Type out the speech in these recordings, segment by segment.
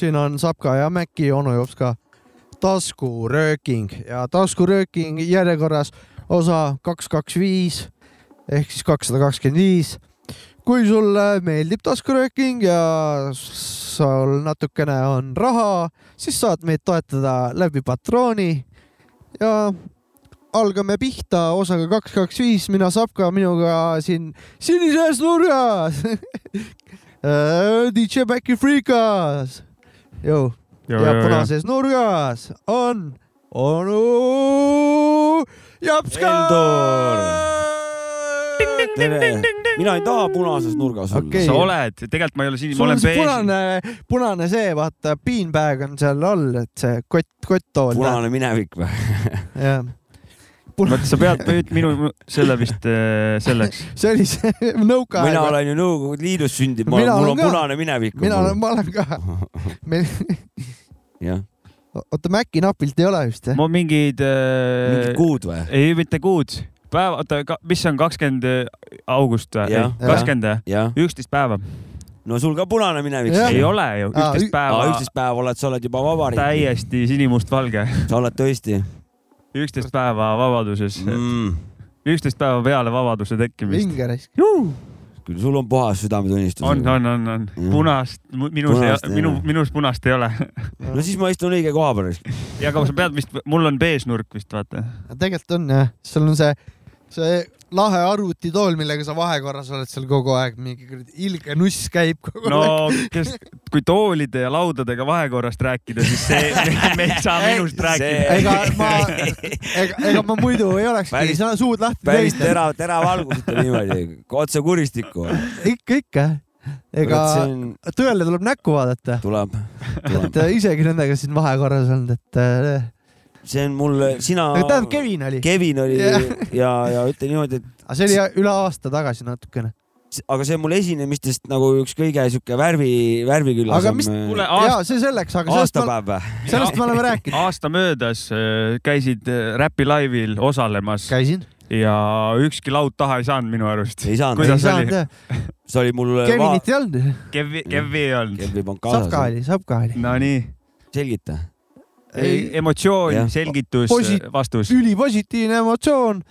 Siin on Sapka ja Mäkki, onu jops ka taskurööking ja taskurööking järjekorras osa kaks, kaks, viis ehk siis kakssada kakskümmend viis. kui sulle meeldib taskurööking ja sul natukene on raha, siis saad meid toetada läbi patrooni ja algame pihta osaga kaks, kaks, viis, mina Sapka, minuga siin sinises nurgas DJ Backy Freekas. Jõu ja punases nurgas on onu Japska. tere, mina ei taha punases nurgas olla Okei. sa oled, tegelikult ma ei ole siin, ma olen see beež. punane, punane see, vaata, beanbag on seal all, et see kott, kotttool. punane minevik või? jah, vaata, sa pead nüüd minu, selle vist äh, selleks. see oli see nõukaaeg mina. olen ju Nõukogude Liidus sündinud, mul on ka. punane minevik. mina olen, ma olen ka. meil, jah, oota Maci napilt ei ole vist jah? ma mingid äh, mingid, kuud või? ei mitte kuud, päev, oota, mis see on, kakskümmend august või kakskümmend või? üksteist päeva. no sul ka punane minevik ei ole ju, üksteist päeva, üksteist päeva oled, sa oled juba vabariik. täiesti sinimustvalge, sa oled tõesti üksteist päeva vabaduses, mm.. üksteist päeva peale vabaduse tekkimist. vinge raisk. küll sul on puhas südametunnistus. on, on, on, on Mm. punast, minus Punast ei minu ole., minus punast ei ole. no siis ma istun õige koha peal. ja aga sa pead vist, mul on beežnurk vist vaata. tegelikult on jah, sul on see, see lahe arvutitool, millega sa vahekorras oled seal kogu aeg, mingi ilge nuss käib kogu no aeg. kes, kui toolide ja laudadega vahekorrast rääkida, siis see, me ei saa minust rääkida. ega ma, ega, ega ma muidu ei olekski sa suud lahti päris teinud. terav, teravalgus ütleme niimoodi, otse kuristikku. ikka, ikka. ega on, tõele tuleb näkku vaadata. tuleb, tuleb. et äh, isegi nendega siin vahekorras olnud, et äh, see on mul, sina. tähendab, Kevin oli, Kevin oli Jah. ja, ja ütle niimoodi, et aga see oli üle aasta tagasi natukene. aga see on mul esinemistest nagu üks kõige sihuke värvi, värviküllas aga mis, kuule, ja aasta, see selleks, aga aastapäev või? sellest me oleme rääkinud. aasta möödas äh, käisid äh, Räpi laivil osalemas käisin. ja ükski laud taha ei saanud minu arust. ei saanud, Kuidas ei oli? saanud jah, see oli mul. Kevinit ei olnud. Kevi, Kevi ei olnud. Kevi polnud Sapka kaasas. oli, Sapka oli. Nonii, selgita. Emotsioon Jah., selgitus Posi-, vastus. ülipositiivne emotsioon.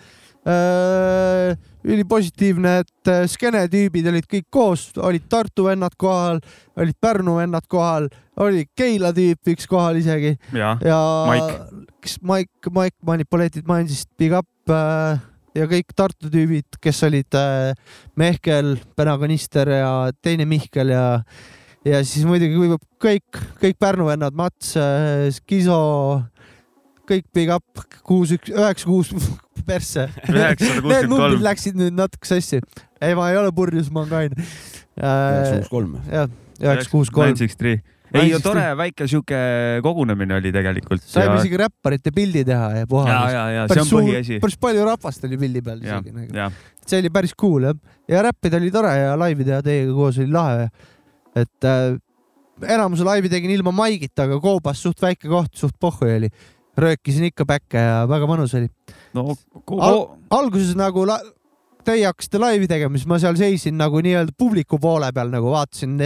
ülipositiivne, et äh, skeene tüübid olid kõik koos, olid Tartu vennad kohal, olid Pärnu vennad kohal, oli Keila tüüp üks kohal isegi jah, ja Mike. Mike, Mike Manipulated Mindsist, Big Up äh, ja kõik Tartu tüübid, kes olid äh, Mehkel, Pena-Kanister ja teine Mihkel ja ja siis muidugi kõik, kõik Pärnu vennad, Mats, Skiso, kõik Big Up, kuus, üks, üheksa, kuus persse. Need numbrid läksid nüüd natuke sassi. ei, ma ei ole purjus, ma olen kaine. kuus, kolm. jah, üheksa, kuus, kolm. ei, 963. tore väike sihuke kogunemine oli tegelikult. saime isegi räpparite pildi teha ja ja, puhata. ja, ja see on põhiasi. päris palju rahvast oli pildi peal isegi, nagu.. see oli päris cool jah. ja räppida oli tore ja laivi teha teiega koos oli lahe. Et äh, enamuse laivi tegin ilma maigita, aga Koobas suht väike koht, suht pohhu oli. röökisin ikka päkke ja väga mõnus oli. no Al- alguses nagu la- teie hakkasite laivi tegema, siis ma seal seisin nagu nii-öelda publiku poole peal nagu vaatasin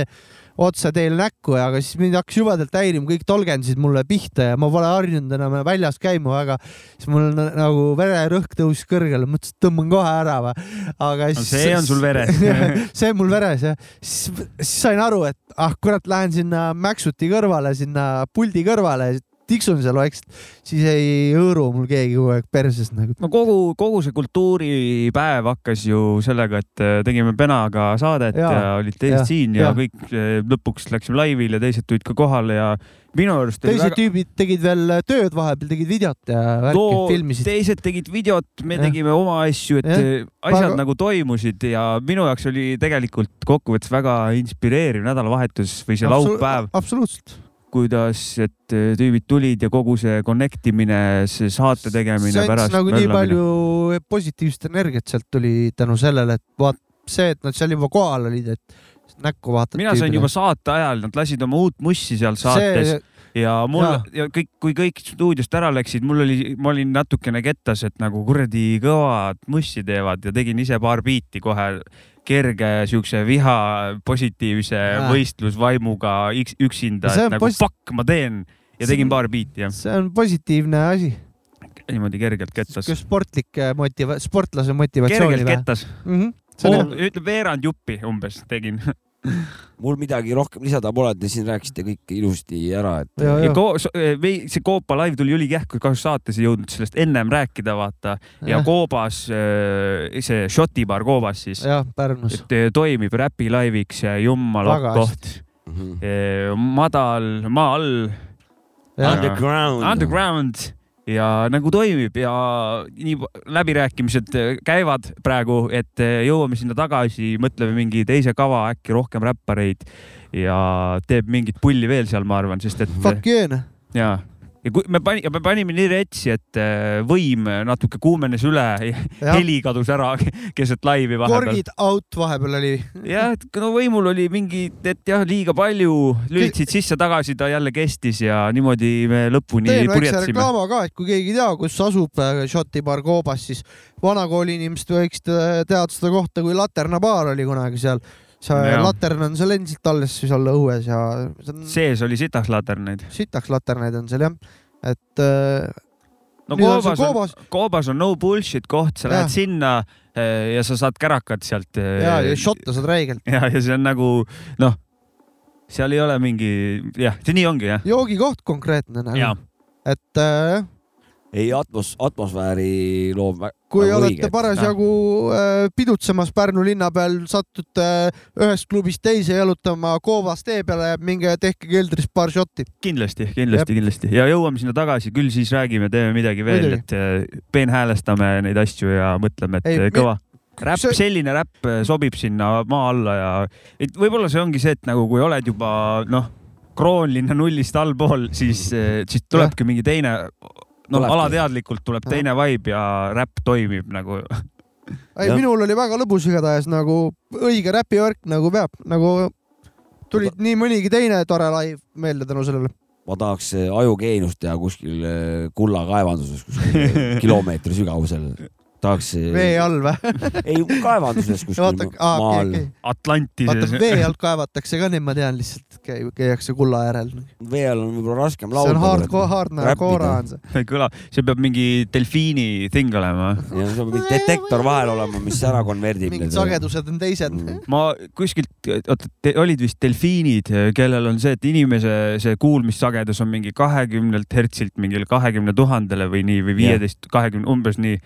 otse teile näkku ja aga siis mind hakkas jubedalt häirima, kõik tolgendasid mulle pihta ja ma pole harjunud enam väljas käima väga. siis mul na- nagu vererõhk tõusis kõrgele, mõtlesin, et tõmban kohe ära või. aga No siis. see on sul veres. see on mul veres jah. siis, siis sain aru, et ah kurat, lähen sinna Maxuti kõrvale, sinna puldi kõrvale, tiksun seal vaikselt, siis ei hõõru mul keegi kogu aeg perses nagu. no kogu, kogu see kultuuripäev hakkas ju sellega, et äh, tegime Penaga saadet ja, ja olid teised jah, siin ja, ja kõik äh, lõpuks läksime laivile, teised tulid ka kohale ja minu arust teised väga... tüübid tegid veel tööd vahepeal, tegid videot ja värki no filmisid. teised tegid videot, me Jah. tegime oma asju, et äh, asjad Väga- nagu toimusid ja minu jaoks oli tegelikult kokkuvõttes väga inspireeriv nädalavahetus või see laupäev, absoluutselt. kuidas, et äh, tüübid tulid ja kogu see connect imine, see saate tegemine see andis nagu nii palju positiivset energiat sealt tuli tänu sellele, et vaat see, et nad seal juba kohal olid, et näkku vaatad. mina sain juba saate ajal, nad lasid oma uut mussi seal saates. ja mul Jaa. ja kõik, kui kõik stuudiost ära läksid, mul oli, ma olin natukene kettas, et nagu kuradi kõvad mussi teevad ja tegin ise paar biiti kohe kerge siukse viha positiivse Aa. võistlusvaimuga üksinda, et nagu fuck, ma teen ja tegin paar biiti jah, see on positiivne asi, niimoodi kergelt kettas. sportlik motiva-, sportlase motivatsiooni kergelt kettas, mm? -hmm. hea. ütleme veerand juppi umbes tegin. mul midagi rohkem lisada pole, te siin rääkisite kõik ilusti ära, et ja, ja ko-, see Koopa live tuli ülikähku, kahjuks saates ei jõudnud sellest ennem rääkida, vaata. ja. Koobas, see Šoti baar Koobas siis, jah, Pärnus. et eh, toimib Räpi laiviks ja jumala koht. Mhm. madal, maa all, Underground. underground ja nagu toimib ja nii läbirääkimised eh, käivad praegu, et eh, jõuame sinna tagasi, mõtleme mingi teise kava, äkki rohkem räppareid ja teeb mingit pulli veel seal, ma arvan, sest et fuck yeah noh. ja, kui me pani-, me panime nii retsi, et äh, võim natuke kuumenes üle, heli kadus ära keset laivi vahepeal. korgid out vahepeal oli. jah, et no võimul oli mingi, et jah, liiga palju, lülitasid sisse-tagasi, ta jälle kestis ja niimoodi me lõpuni teen väikse purjetsime. reklaama ka, et kui keegi ei tea, kus asub äh, Šoti baar Koobas, siis vanakooli inimesed võiksid äh, teada seda kohta, kui Laterna baar oli kunagi seal. See Jaa. latern on seal endiselt alles seal õues ja see on sees oli sitaks laterneid. sitaks laternaid on seal jah, et äh, no Koobas on, Koobas Koobas on no bullshit koht, sa Jah. lähed sinna äh, ja sa saad kärakat sealt. ja, ja šotta saad räigelt. ja, ja see on nagu noh, seal ei ole mingi jah, see nii ongi jah. joogikoht konkreetne ja nagu, et äh, ei atmos-, atmosfääri loov vä- kui nagu olete parasjagu äh, pidutsemas Pärnu linna peal, satute äh, ühest klubist teise jalutama Koobas tee peale, minge tehke keldris paar šotti. kindlasti, kindlasti, kindlasti. Ja jõuame sinna tagasi, küll siis räägime, teeme midagi veel, et eh, peenhäälestame neid asju ja mõtleme, et Ei, kõva. räpp see-, selline räpp sobib sinna maa alla ja et võib-olla see ongi see, et nagu kui oled juba noh, kroonlinna nullist allpool, siis, siis tulebki mingi teine, noh, Tulebki. alateadlikult tuleb teine vibe ja räpp toimib nagu. ei, minul oli väga lõbus igatahes nagu õige räpivärk nagu peab, nagu tulid nii mõnigi teine tore live meelde tänu sellele. ma tahaks äh, ajugeenust teha kuskil äh, kullakaevanduses, kuskil äh, kilomeetri sügavusel. tahaks, vee all või? ei kaevanduses kuskil vaata, aa, maa okei, all. okei. vaata vee alt kaevatakse ka neid, ma tean lihtsalt, käi-, käiakse kulla äärel. vee all on võib-olla raskem see on laulda. hard, hard nagu koora on see. ei kõla, see peab mingi delfiini thing olema ja seal peab mingi detektor vahel olema, mis ära konverdib. mingid sagedused on teised. Mm. ma kuskilt, oota, olid vist delfiinid, kellel on see, et inimese see kuulmissagedus on mingi kahekümnelt hertsilt mingile kahekümne tuhandele või nii või viieteist, kahekümne, umbes nii.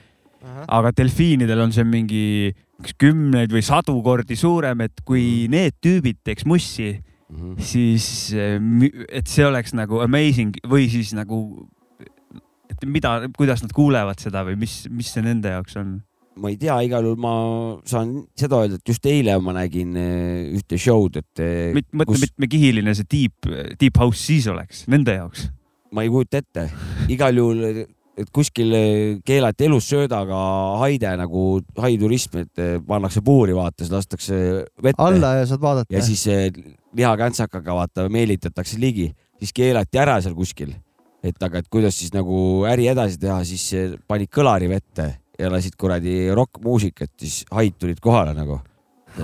Aga delfiinidel on see mingi kas kümneid või sadu kordi suurem, et kui need tüübid teeks mussi, Mhm. siis eh, et see oleks nagu amazing või siis nagu, et mida, kuidas nad kuulevad seda või mis, mis see nende jaoks on? ma ei tea, igal juhul ma saan seda öelda, et just eile ma nägin äh, ühte show'd, et äh, mõtle, kus- mitmekihiline see deep, deep house siis oleks nende jaoks. ma ei kujuta ette, igal juhul, et kuskil äh, keelati elussöödaga haide nagu haiturism, et äh, pannakse puuri, vaata, siis lastakse vette alla ja saad vaadata ja. siis äh, lihakäntsaga vaata meelitatakse ligi, siis keelati ära seal kuskil. et aga, et kuidas siis nagu äri edasi teha, siis panid kõlari vette ja lasid kuradi rokkmuusikat, siis haid tulid kohale nagu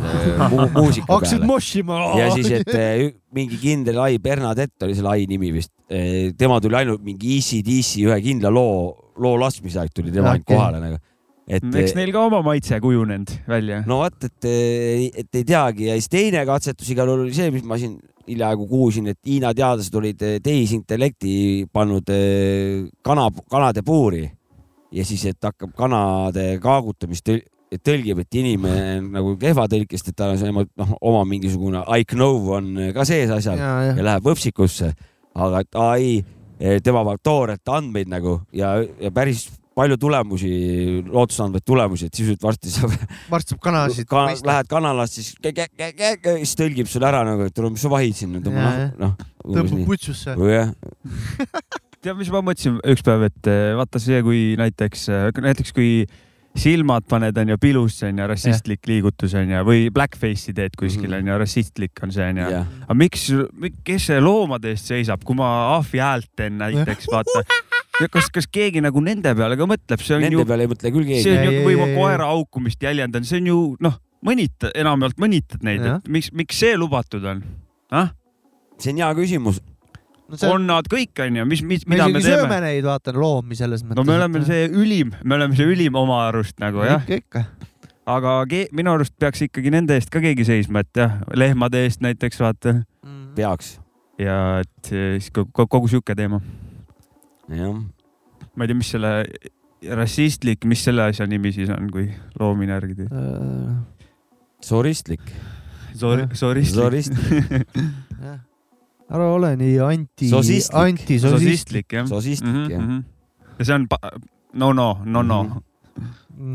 mu muusika hakkasid moshima. ja siis, et ü- mingi kindel ai, Bernadette oli selle ai nimi vist. tema tuli ainult mingi Easy DC ühe kindla loo, loo laskmise aeg tuli tema ainult Okei. kohale nagu. et eks neil ka oma maitse kujunenud välja. no vot, et, et ei teagi ja siis teine katsetus igal juhul oli see, mis ma siin hiljaaegu kuulsin, et Hiina teadlased olid eh, tehisintellekti pannud kana, kanade puuri ja siis, et hakkab kanade kaagutamist tõlgib, et inimene on nagu kehva tõlkest, et tal on see noh, oma mingisugune I know on ka sees asjal ja, ja ja, läheb võpsikusse, aga et ai, tema paneb toorelt andmeid nagu ja, ja päris palju tulemusi, lootusandvaid tulemusi, et sisuliselt varsti saab varsti saab kanasid ka, lähed kanalast, siis siis tõlgib sulle ära nagu, et mis sa vahid siin, jah. noh, noh. tõmbab putsusse. jah, tead, mis ma mõtlesin üks päev, et eh, vaata see, kui näiteks, näiteks kui silmad paned onju pilusse onju, rassistlik liigutus onju või blackface'i teed kuskil Mhm. onju, rassistlik on see onju. aga miks, kes see loomade eest seisab, kui ma ahvi häält teen näiteks, vaata. kas, kas keegi nagu nende peale ka mõtleb, see on nende ju, peale ei mõtle küll see keegi. on ju, või ma koera haukumist jäljendan, see on ju noh, mõnita, enamjaolt mõnitad neid, et miks, miks see lubatud on ah?? see on hea küsimus. No see on nad kõik onju, mis, mis, me mida me sööme teeme? neid, vaata loomi selles mõttes. no me oleme see ülim, me oleme see ülim oma arust nagu jah, ikka, ikka. aga minu arust peaks ikkagi nende eest ka keegi seisma, et jah, lehmade eest näiteks vaata peaks, ja et eh, siis kogu, kogu sihuke teema. jah. ma ei tea, mis selle rassistlik, mis selle asja nimi siis on, kui loomi järgida? soristlik. Sorry, sorry. Soristlik. ära ole nii anti, Sosistlik. antisosistlik. sosistlik jah. Sosistlik, jah. jah. ja see on no no, no no Mhm.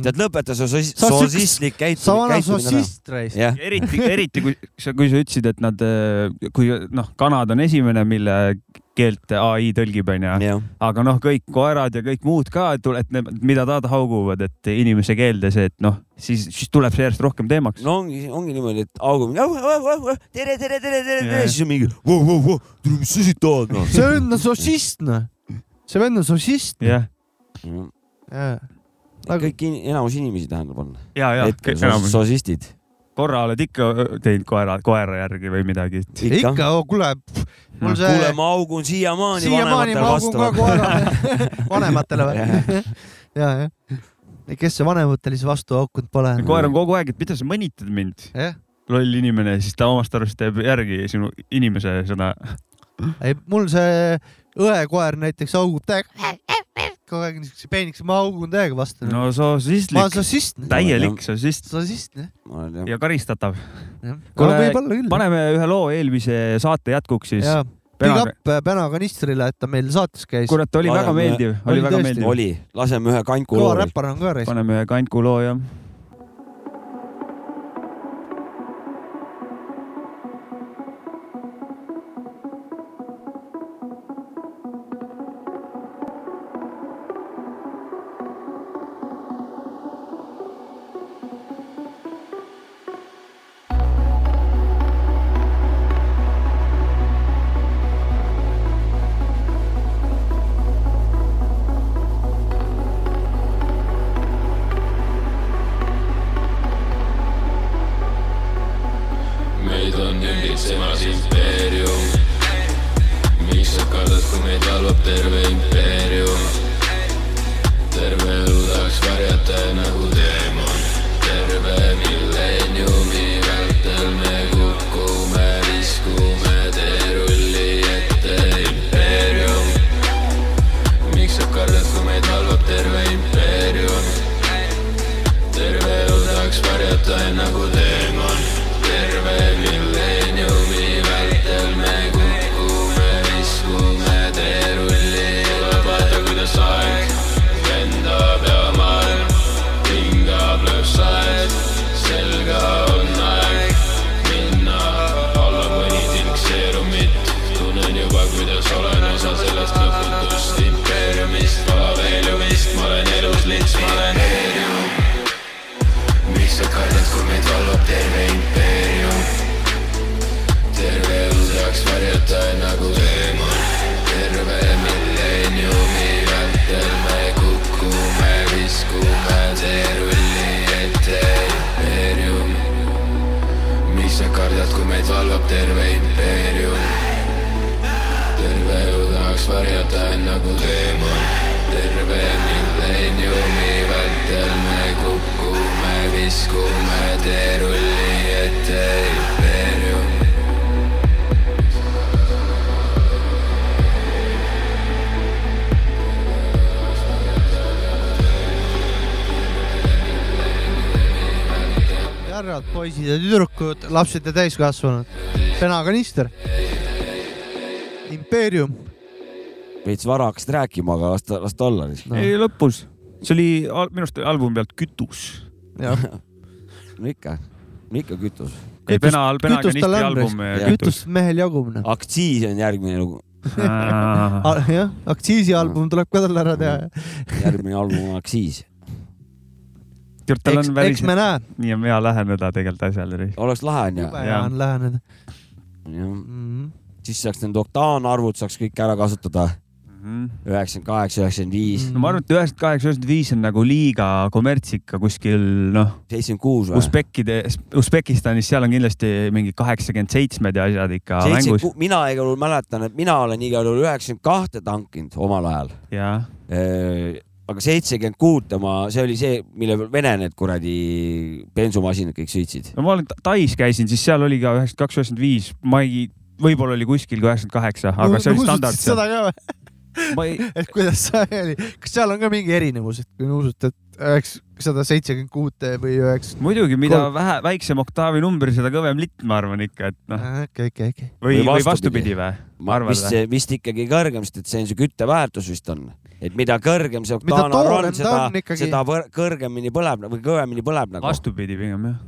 tead, lõpeta see sosi- Sa oled sosistlik sa käitumine, käitumine ära. sossist raisk. eriti, eriti kui sa, kui sa ütlesid, et nad, kui noh, kanad on esimene, mille keelt ai tõlgib, onju. aga noh, kõik koerad ja kõik muud ka, et need, mida nad hauguvad, et inimese keelde see, et noh, siis, siis tuleb see järjest rohkem teemaks. no ongi, ongi niimoodi, et augub, tere, tere, tere, tere, tere, siis on mingi, mis sa siit tahad noh. see vend on sossist, noh. see vend on sossist. jah, kõik, enamus inimesi tähendab on ja, ja hetkel kõik enam sos-, sosistid. korra oled ikka teinud koera, koera järgi või midagi. ikka. ikka, kuule, mul see kuule, ma augun siiamaani siiamaani ma augun ka koera vanematele või? ja, jah. kes see vanematele siis vastu haukunud pole? koer on kogu aeg, et mida sa mõnitad mind, jah, loll inimene, siis ta omast arust teeb järgi sinu inimese seda. ei mul see õekoer näiteks haugub täiega, kogu aeg niisuguse peenikese, ma haugun täiega vastu. no ma olen sosistlik, sossist, täielik sosist sossist, jah. ja karistatav. Kuule, võib-olla küll. paneme ühe loo eelmise saate jätkuks siis. big up äh, Pena kanistrile, et ta meil saates käis. kurat, oli väga Paneme- meeldiv, oli väga meeldiv. oli, laseme ühe kanku kõva loo veel. räppar on ka reis. paneme ühe kantku loo ja. Lapsed ja täiskasvanud. Pena kanister. impeerium. veits vara hakkasid rääkima, aga las ta, las ta olla. No. ei lõpus, see oli al- minu arust albumi pealt Kütus. no ikka, ikka kütus. ei, Pena, Pena kütust Kanisti tal on, album. Kütus. kütust mehel jagub aktsiis on järgmine lugu, jah, aktsiisialbum tuleb ka tal ära teha. järgmine album on aktsiis. kurat, tal eks on, päris eks me näe, nii on hea läheneda tegelikult asjale. oleks lahe onju jube hea on läheneda ja mm. siis saaks need oktaanarvud saaks kõik ära kasutada. üheksakümmend kaheksa, üheksakümmend viis, Mhm. no ma arvan, et üheksakümmend kaheksa, üheksakümmend viis on nagu liiga kommertsika kuskil noh, seitsekümmend kuus või? Usbekkide, Usbekistanis, seal on kindlasti mingi kaheksakümmend seitsmed ja asjad ikka mängus seitsekümmend, mina igal juhul mäletan, et mina olen igal juhul üheksakümmend kahte tankinud omal ajal. Aga seitsekümmend kuute ma, see oli see, mille peal Vene need kuradi bensumasinad kõik sõitsid. no ma olen Tais käisin, siis seal oli ka üheksakümmend kaks, üheksakümmend viis, ma ei, võib-olla oli kuskil ka üheksakümmend kaheksa, aga see oli standard seal. seda ka või? ma ei, et kuidas see oli, kas seal on ka mingi erinevus, et kui usute, et üheksasada seitsekümmend kuute või üheksa? muidugi, mida Kolm- vähe, väiksem oktaavi number, seda kõvem litt, ma arvan ikka, et noh, okei, okei, okei. või, Või vastupidi. või? vist vist ikkagi kõrgem, sest et see on see kütteväärtus vist on, et mida kõrgem see toorem on, ta seda ikkagi. seda kõrgemini põleb või kõvemini põleb nagu. vastupidi pigem jah.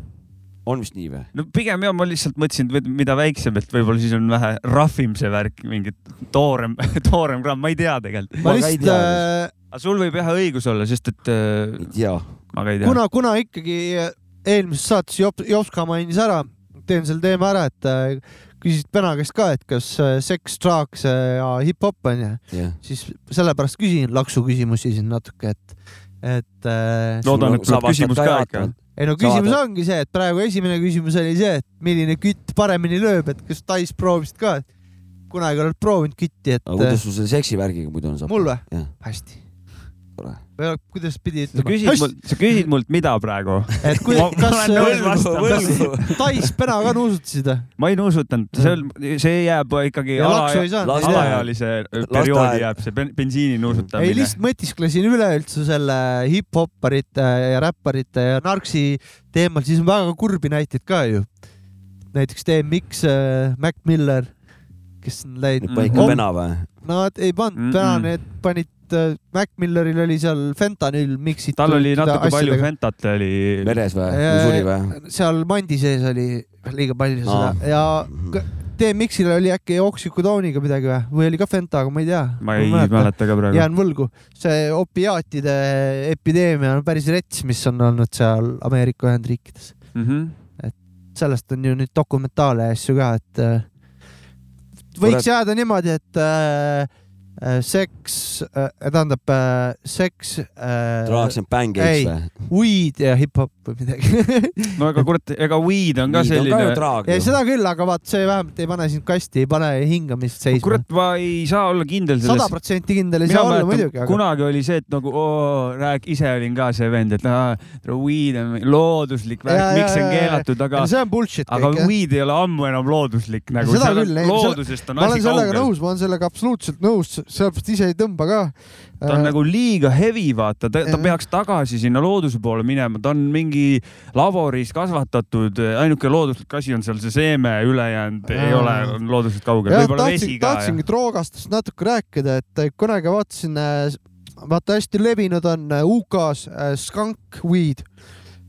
on vist nii või? no pigem jah, ma lihtsalt mõtlesin, et mida väiksem, et võib-olla siis on vähe rahvim see värk, mingi toorem, toorem gramm, ma ei tea tegelikult. ma lihtsalt äh,, aga sul võib jah õigus olla, sest et äh, ei tea. Ma ka ei tea. kuna, kuna ikkagi eelmises saates Jop-, Jopska mainis ära, teen selle teema ära, et äh, küsisid Pena käest ka, et kas äh, seks, drugs äh, ja hip-hop onju, jah. siis sellepärast küsin laksu küsimusi siin natuke, et, et loodan, et tuleb küsimus ka ikka. ei no küsimus saada- ongi see, et praegu esimene küsimus oli see, et milline kütt paremini lööb, et kas Tais proovisid ka, et kunagi oled proovinud kütti, et aga kuidas sul selle seksivärgiga muidu on saab? mul või? hästi. tore. kuidas pidi sa küsid ütlema? mult, sa küsid mult mida praegu? et kui, Ma- ma kas olen nõus vastama. kas Tais Pena ka nuusutasid või? ma ei nuusutanud, see on, see jääb ikkagi ja ala, ei alaealise perioodi jääb see ben- bensiini ei, nuusutamine. lihtsalt mõtisklesin üleüldse selle hip-hopparite ja räpparite ja narksi teemal, siis on väga kurbi näiteid ka ju. näiteks DMX, Mac Miller, kes on läinud, paika Om- pena või? nad ei pannud Mm-mm. täna, need panid, Mac Milleril oli seal fentanüül mix'itud. tal oli natuke palju. Fentat oli. veres või? Äh, või suri või? seal mandi sees oli liiga palju seda ja k- DMX-il oli äkki oksükodooniga midagi või, või oli ka Fentaga, ma ei tea. ma ei mäleta ka praegu. jään võlgu, see opiaatide epideemia on päris rets, mis on olnud seal Ameerika Ühendriikides. Mhm. sellest on ju nüüd dokumentaale ja asju ka, et äh, võiks jääda niimoodi, et äh, äh, seks äh,, tähendab äh, seks äh,, bang ei. gates või? weed ja hip-hop või midagi no aga kurat, ega weed on ka Weed selline. ju. seda küll, aga vaat see vähemalt ei pane sind kasti, ei pane hingamist seisma kurat,. ma ei saa olla kindel sada selles. protsenti kindel ei mina saa olla mäletan muidugi, aga kunagi oli see, et nagu oo, rääk, ise olin ka see vend, et aa, weed on looduslik värk, miks see on keelatud, aga see on bullshit aga kõik weed ei ole ammu enam looduslik nagu. Seda küll, ei, loodusest on ma olen asi sellega kaugel. nõus, ma olen sellega absoluutselt nõus, sellepärast ise ei tõmba ka. ta on nagu liiga heavy, vaata, ta, ta Jah. peaks tagasi sinna looduse poole minema, ta on mingi laboris kasvatatud, ainuke looduslik asi on seal see seeme, ülejäänud ei Jaa. ole, on loodusest kaugel, tahtsin tahtsingi droogastust natuke rääkida, et kunagi vaatasin, vaata hästi levinud on äh, UK-s äh, skunk weed.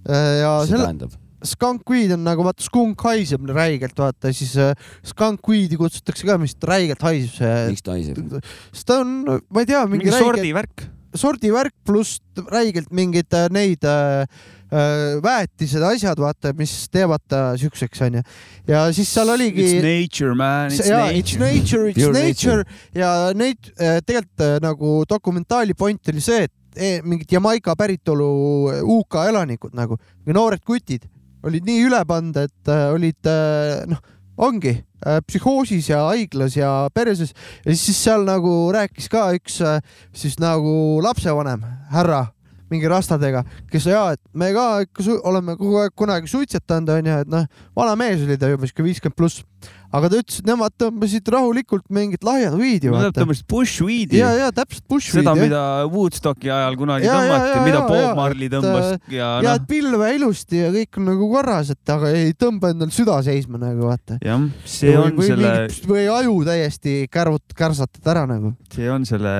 ja mis see selle? Skunk weed on nagu vaata skunk haiseb räigelt, vaata siis äh, skunk weed'i kutsutakse ka, mis räigelt haiseb see. miks ta haiseb? sest ta on, ma ei tea, mingi, mingi mingi räige sordivärk. sordivärk pluss räigelt mingeid äh, neid äh, äh, väetised, asjad, vaata, mis teevad ta siukseks, onju. ja siis seal oligi. It's nature man, it's ja it's nature. nature, it's Pure nature ja neid tegelikult nagu dokumentaali point oli see, et eh, mingid Jamaica päritolu UK elanikud nagu, noored kutid olid nii üle pannud, et äh, olid äh, noh, ongi äh, psühhoosis ja haiglas ja perses. Ja siis seal nagu rääkis ka üks siis nagu lapsevanem härra mingi rastadega, kes ja et me ka ikka oleme kogu aeg kunagi suitsetanud onju, et noh, vana mees oli ta juba siuke viiskümmend pluss, aga ta ütles, et nemad tõmbasid rahulikult mingit lahjat weed'i Nad vaata. tõmbasid bushweed'i ja, ja täpselt bush seda, mida Woodstocki ajal kunagi Ja, ja, tõmmati ja,, mida ja, Bob ja, Marley et, tõmbas ja ja noh et, pilve ilusti ja kõik on nagu korras, et aga ei tõmba endal süda seisma nagu vaata. jah, see on või, selle, või aju täiesti kärvut, kärsatad ära nagu. see on selle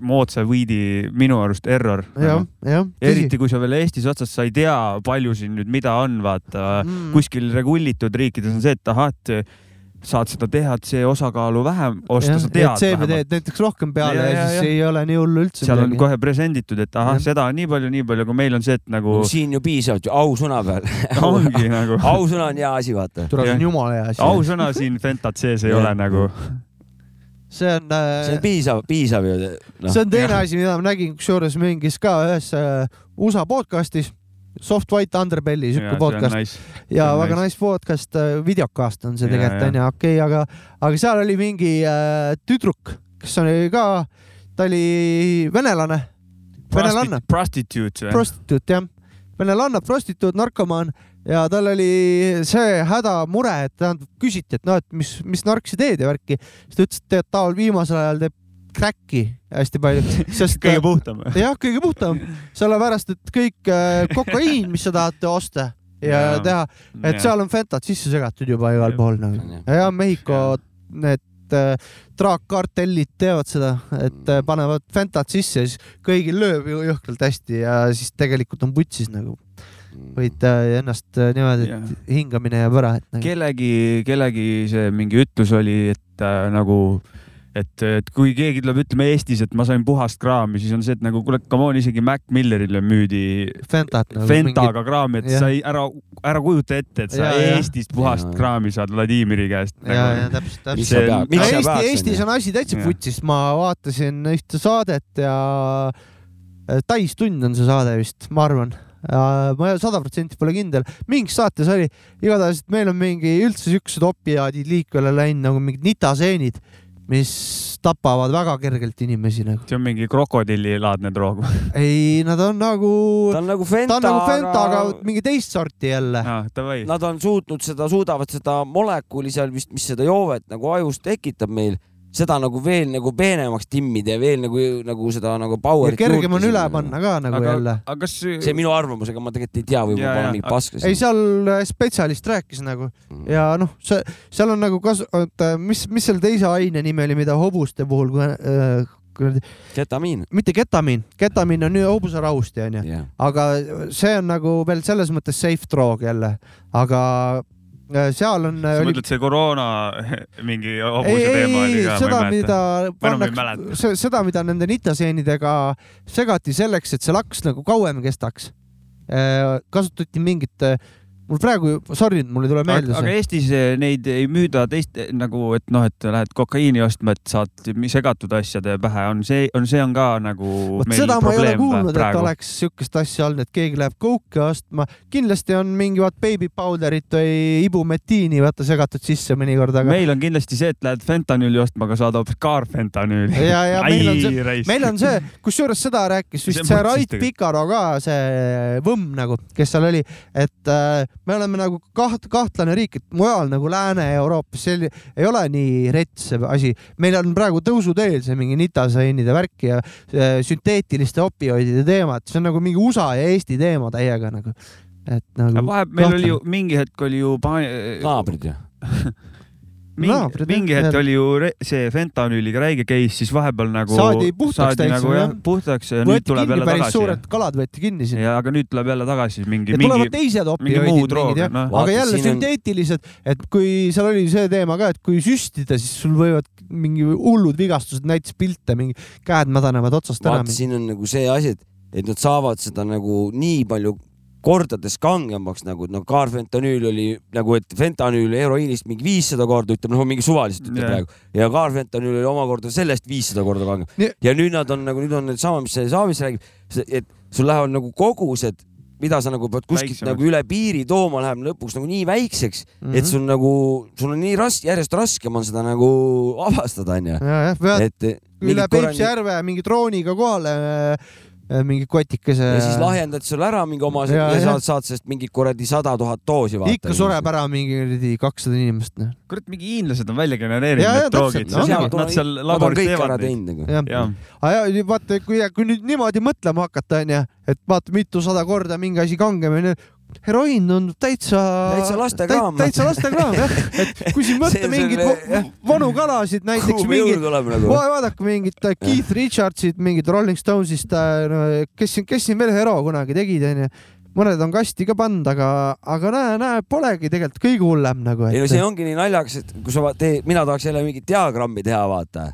moodsa weed'i minu arust error. jah, jah. eriti kui sa veel Eestis otsas, sa ei tea, palju siin nüüd mida on, vaata Mm. kuskil regullitud riikides on see, et ahah, et saad seda THC osakaalu vähem osta, sa tead CBD-d näiteks rohkem peale Ja, ja, ja, siis ja. ei ole nii hullu üldse. seal on kohe presenditud, et ahah, seda on nii palju, nii palju, kui meil on see, et nagu no, siin ju piisavalt ju ausõna peal ongi nagu ausõna on hea asi, vaata. tuleb Jah. see on jumala hea asi. ausõna siin Fentat sees ei ole nagu. see on see on äh,, piisav, piisav ju. noh, see on teine asi, mida ma nägin kusjuures mingis ka ühes äh, USA podcast'is, Soft White Underbelly, siuke podcast nice. ja väga nice. nice podcast, videokast on see tegelikult ja. onju, okei, aga, aga seal oli mingi äh, tüdruk, kes oli ka, ta oli venelane, venelanna, Prostitute või? prostituut jah, venelanna, prostituut, narkomaan ja tal oli see hädamure, et tähendab, küsiti, et noh, et mis, mis nark sa teed ja värki, siis ta ütles, et ta viimasel ajal teeb crack'i hästi palju, sest kõige puhtam. jah, kõige puhtam, sellepärast et kõik äh, kokaiin, mis sa tahate osta ja Jaa. teha, et seal on fentat sisse segatud juba igal pool nagu. ja Mehhiko need äh, traakkartellid teevad seda, et äh, panevad fentat sisse ja siis kõigil lööb ju jõhkralt hästi ja siis tegelikult on putsis nagu. võid äh, ennast äh, niimoodi, et hingamine jääb ära, et nagu. kellegi, kellegi see mingi ütlus oli, et äh, nagu, et, et kui keegi tuleb ütlema Eestis, et ma sain puhast kraami, siis on see, et nagu kuule, come on, isegi Mac Millerile müüdi fentat nagu. Fentaga kraami, et jah. sa ei, ära, ära kujuta ette, et sa Ja, ja. Eestist puhast Ja. kraami saad Vladimiri käest. ja, ja täpselt, täpselt. Eesti, pead Eestis on asi täitsa putsis, ma vaatasin ühte saadet ja äh, täistund on see saade vist, ma arvan. ma sada protsenti pole kindel, mingis saates oli, igatahes et meil on mingi üldse siuksed opiaadid liikvele läinud nagu mingid nitaseenid, mis tapavad väga kergelt inimesi nagu. see on mingi krokodillilaadne droog. ei, nad on nagu, ta on nagu ta Fenta, on nagu Fenta, aga mingi teist sorti jälle. Davai. Nad on suutnud seda, suudavad seda molekuli seal vist, mis seda joovet nagu ajus tekitab meil, seda nagu veel nagu peenemaks timmida ja veel nagu, nagu seda nagu ja power'it. kergem on üle panna ka nagu aga jälle., aga kas see on minu arvamus, ega ma tegelikult ei tea, võib-olla ja, olen mingi paskas. ei, seal äh, spetsialist rääkis nagu ja noh, see, seal on nagu kasu-, oota, mis, mis selle teise aine nimi oli, mida hobuste puhul, kuradi, ketamiin. mitte ketamiin, ketamiin on ju hobuserahusti onju, jah, aga see on nagu veel selles mõttes safe droog jälle, aga äh, seal on. sa mõtled see koroona mingi hobuse teema oli ka, seda, mida ei mäleta. seda, mida nende nitaseenidega segati selleks, et see laks nagu kauem kestaks. kasutati mingit, mul praegu, sorry, mul ei tule meelde aga, aga see. Eestis eh, neid ei müüda teist nagu, et noh, et lähed kokaiini ostma, et saad segatud asjade pähe, on see, on see on ka nagu vot seda ma ei ole kuulnud, et oleks siukest asja olnud, et keegi läheb kouke ostma. kindlasti on mingi vaat baby powder'it või ibumetiini vaata segatud sisse mõnikord, aga meil on kindlasti see, et lähed fentanüüli ostma, aga saad hoopis kaarfentanüüli. ja, ja meil on see, meil on see, kusjuures seda rääkis See vist see putsis Rait. Pikaro ka, see võmm nagu, kes seal oli, et äh, me oleme nagu kaht-, kahtlane riik, et mujal nagu Lääne-Euroopas selli-, ei ole nii rets see asi. meil on praegu tõusuteel see mingi nitaseinide värk ja äh, sünteetiliste opioidide teema, et see on nagu mingi USA ja Eesti teema täiega nagu. et nagu vahepeal meil oli ju mingi hetk oli ju naabrid ju. mingi, mingi hetk oli ju see fentanüüliga räige case, siis vahepeal nagu Saadi puhtaks täitsa, nagu jah puhtaks ja nüüd võeti tuleb kinni jälle päris tagasi. suured kalad võeti kinni siin. ja aga nüüd tuleb jälle tagasi mingi, ja tulevad mingi teised mingi opioidid muu droog, mingid jah, noh. aga jälle sünteetilised, et kui seal oli see teema ka, et kui süstida, siis sul võivad mingi hullud vigastused, näitas pilte, mingi käed mädanevad otsast ära vaata,. siin on nagu see asi, et, et nad saavad seda nagu nii palju kordades kangemaks nagu, no kaarfentanüül oli nagu, et fentanüül heroiinist mingi viissada korda, ütleme noh, mingi suvaliselt ütleb Jah. praegu ja kaarfentanüül oli omakorda sellest viissada korda kangem Nii-. ja nüüd nad on nagu, nüüd on needsama, mis see Saavis räägib, et sul lähevad nagu kogused, mida sa nagu pead kuskilt Väiksemaks. nagu üle piiri tooma, läheb lõpuks nagu nii väikseks mm, Mhm. -hmm. et sul nagu, sul on nii raske, järjest raskem on seda nagu avastada, onju. et üle Peipsi järve mingi drooniga kohale mingi kotikese. ja siis lahjendad sulle ära mingi oma ja, Ja, saad, saad sellest mingi kuradi sada tuhat doosi vaata. ikka sureb ära mingi kuradi kakssada inimest, noh. kurat, mingi hiinlased on välja genereerinud need droogid, nad seal laboris teevad neid. nagu. aga ja, vaata, kui, kui nüüd niimoodi mõtlema hakata, onju, et vaata mitusada korda mingi asi kangem onju, heroiin tundub täitsa. Täitsa lastekraam. täitsa lastekraam jah, et kui siin võtta on mingeid selle- vanu kalasid, näiteks kuhu me mingi jõudu oleme nagu? vaadake mingit äh, Keith Richardsit, mingit Rolling Stonesist, kes siin, kes siin veel Hero kunagi tegid, onju. mõned on kasti ka pannud, aga, aga näe, näe, polegi tegelikult kõige hullem nagu. ei no see ongi nii naljakas, et kui sa teed, mina tahaks jälle mingit diagrammi teha, vaata.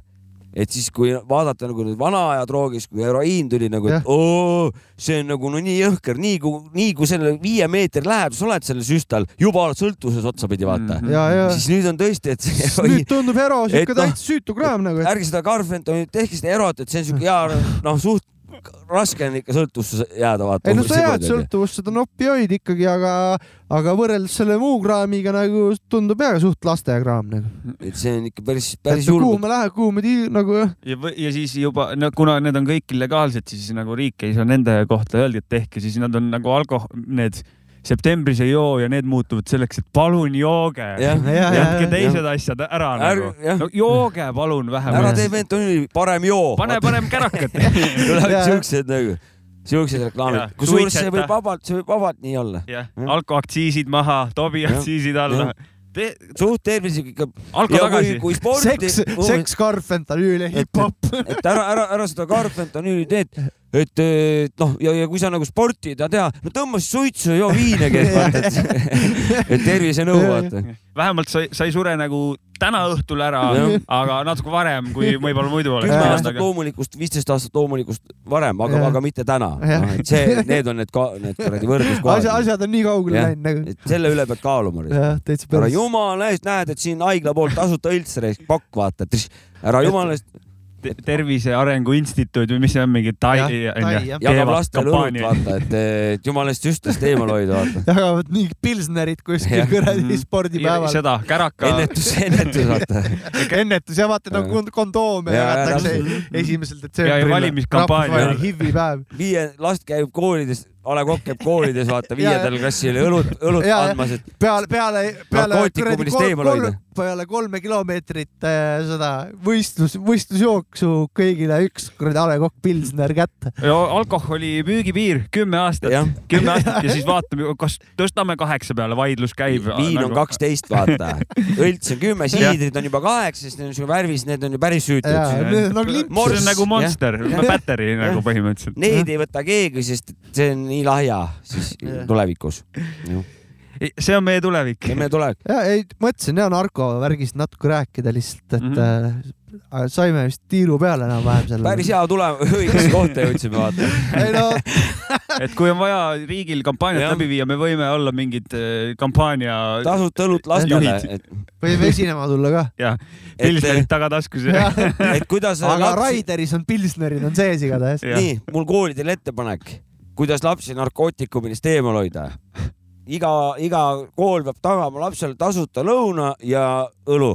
Et siis, kui vaadata nagu nüüd vana aja droogis, kui heroiin tuli nagu, et oo, see on nagu no nii jõhker, nii kui, nii kui selle viie meetri lähedus oled selle süstal, juba oled sõltuvuses otsapidi, vaata. Mm. Ja siis nüüd on tõesti, et see nüüd heroiin, tundub Hero siuke noh, täitsa süütu kraam nagu, et ärge seda Carfentonit, tehke seda erot, et see on siuke hea, noh, suht raske on ikka sõltuvusse jääda, vaata. ei no sa jääd sõltuvusse, seda on opioid ikkagi, aga, aga võrreldes selle muu kraamiga nagu tundub jah suht lastekraam nagu. et see on ikka päris, päris kuhu julm. me läheme, kuhu me tii- nagu jah, ja, ja siis juba, no kuna need on kõik illegaalsed, siis nagu riik ei saa nende kohta öelda, et tehke, siis nad on nagu alkohol, need septembris ei joo ja need muutuvad selleks, et palun jooge. ja, jätke teised asjad ära Ärge- nagu no jooge palun ära vähemalt. tee fentanyli, parem joo. pane parem kärakat. tulevad siuksed nagu, siuksed reklaamid. kusjuures see võib vabalt, see võib vabalt nii olla. jah alkoaktsiisid maha, Tobi Jah. aktsiisid alla tee suht tervislik ikka. alko ja kui tagasi,. kui sporti seks, seks, karfentanüül ja hip-hop. et ära, ära, ära seda karfentanüüli teed, et et noh, ja, ja kui sa nagu sporti ei taha teha, no tõmba siis suitsu ja joo viina, vaata, et, et tervisenõu, vaata. vähemalt sa, sa ei sure nagu täna õhtul ära aga natuke varem, kui võib-olla muidu oleks kümme aastat loomulikust, viisteist aastat loomulikust varem, aga, aga mitte täna. Et see, need on need, need kuradi võrdluskohad. asjad on nii kaugele läinud nagu. selle üle pead kaaluma. jah, täitsa ära päris. jumala eest, näed, et siin haigla poolt tasuta õlts pakk, vaata, et ära jumala eest Tervise Arengu Instituut või mis see on, mingi Tai onju jagab lastele õlut, vaata, et, et jumala eest süstest eemal hoida, vaata. jagavad nii pilsnerit kuskil kuradi Mhm. spordipäeval. seda käraka, ennetus, ennetus, vaata. ennetus ja vaata nagu kond- kondoome Ja, ja, jagatakse esimesel detsembril. valimiskampaania. HIV-i päev. viie last käib koolides, A Le Coq käib koolides, vaata, viiendal klassil õlut, õlut Ja, andmas, et peale, peale, peale Narkootikumidest kuradi eemal hoida. peale kolme kilomeetrit äh, seda võistlus, võistlusjooksu kõigile üks kuradi A Le Coq Pilsner kätte. alkoholi müügipiir kümme aastat, kümme aastat ja siis vaatame, kas tõstame kaheksa peale, vaidlus käib. nagu- viin on. kaksteist, vaata. õlts on kümme, siidrid on juba kaheksa, sest need on siuke värvis, need on ju päris süütud. no see on nagu Monster, Jah. Battery nagu põhimõtteliselt. Neid ei võta keegi, sest see on nii lahja siis Jah. tulevikus. see on meie tulevik. ja me tuleme, ja ei, mõtlesin ja narkovärgist natuke rääkida lihtsalt, et mm. -hmm. saime vist tiiru peale enam-vähem selle. päris hea tulem, õigesse kohta jõudsime, vaata. ei no et kui on vaja riigil kampaaniat Jah. läbi viia, me võime olla mingid eh, kampaania tasuta õlut lastele Juhid., et, võime esinema tulla ka. ja et, pilsnerid tagataskus. et kuidas aga laps, Raideris on Pilsnerid on sees igatahes. nii, mul koolidele ettepanek, kuidas lapsi narkootikumidest eemal hoida. iga, iga kool peab tagama lapsele tasuta lõuna ja õlu.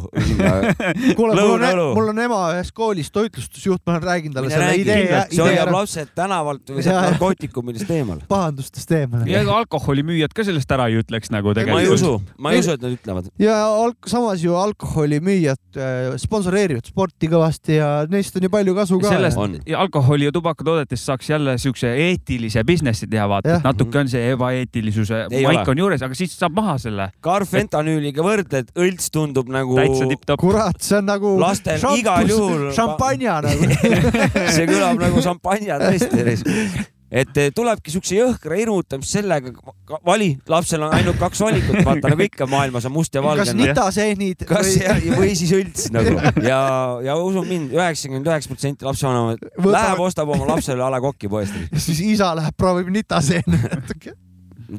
kuule, mul on Lõunaõlu., mul on ema ühes koolis toitlustusjuht, ma olen rääkinud talle mine selle räägi idee, see idee hoiab lapsed tänavalt või Jaa. narkootikumidest eemal. pahandustest eemale. ja ega alkoholimüüjad ka sellest ära ei ütleks nagu ma ei tegelikult. usu, ma ei usu, et nad ütlevad. ja alk-, samas ju alkoholimüüjad äh, sponsoreerivad sporti kõvasti ja neist on ju palju kasu ka. sellest On. ja alkoholi ja tubakatoodetest saaks jälle siukse eetilise businessi teha, vaata, et natuke on see ebaeetilisuse Ei maik ole. on juures, aga siis saab maha selle. Carfentanüüliga võrdled, õlts tundub nagu täitsa tipp-topp. kurat, see on nagu Lastel igal juhul- šampanja nagu. see kõlab nagu šampanja tõesti. et eh, tulebki siukse jõhkra hirmutamist sellega, vali, lapsel on ainult kaks valikut, vaata nagu ikka maailmas on must ja valge kas. nitaseenid kas või ja, või siis õlts nagu ja, ja usu mind, üheksakümmend üheksa protsenti lapsevanemad Võtab- läheb, ostab oma lapsele A Le Coq'i poest. siis isa läheb proovib nitaseene natuke.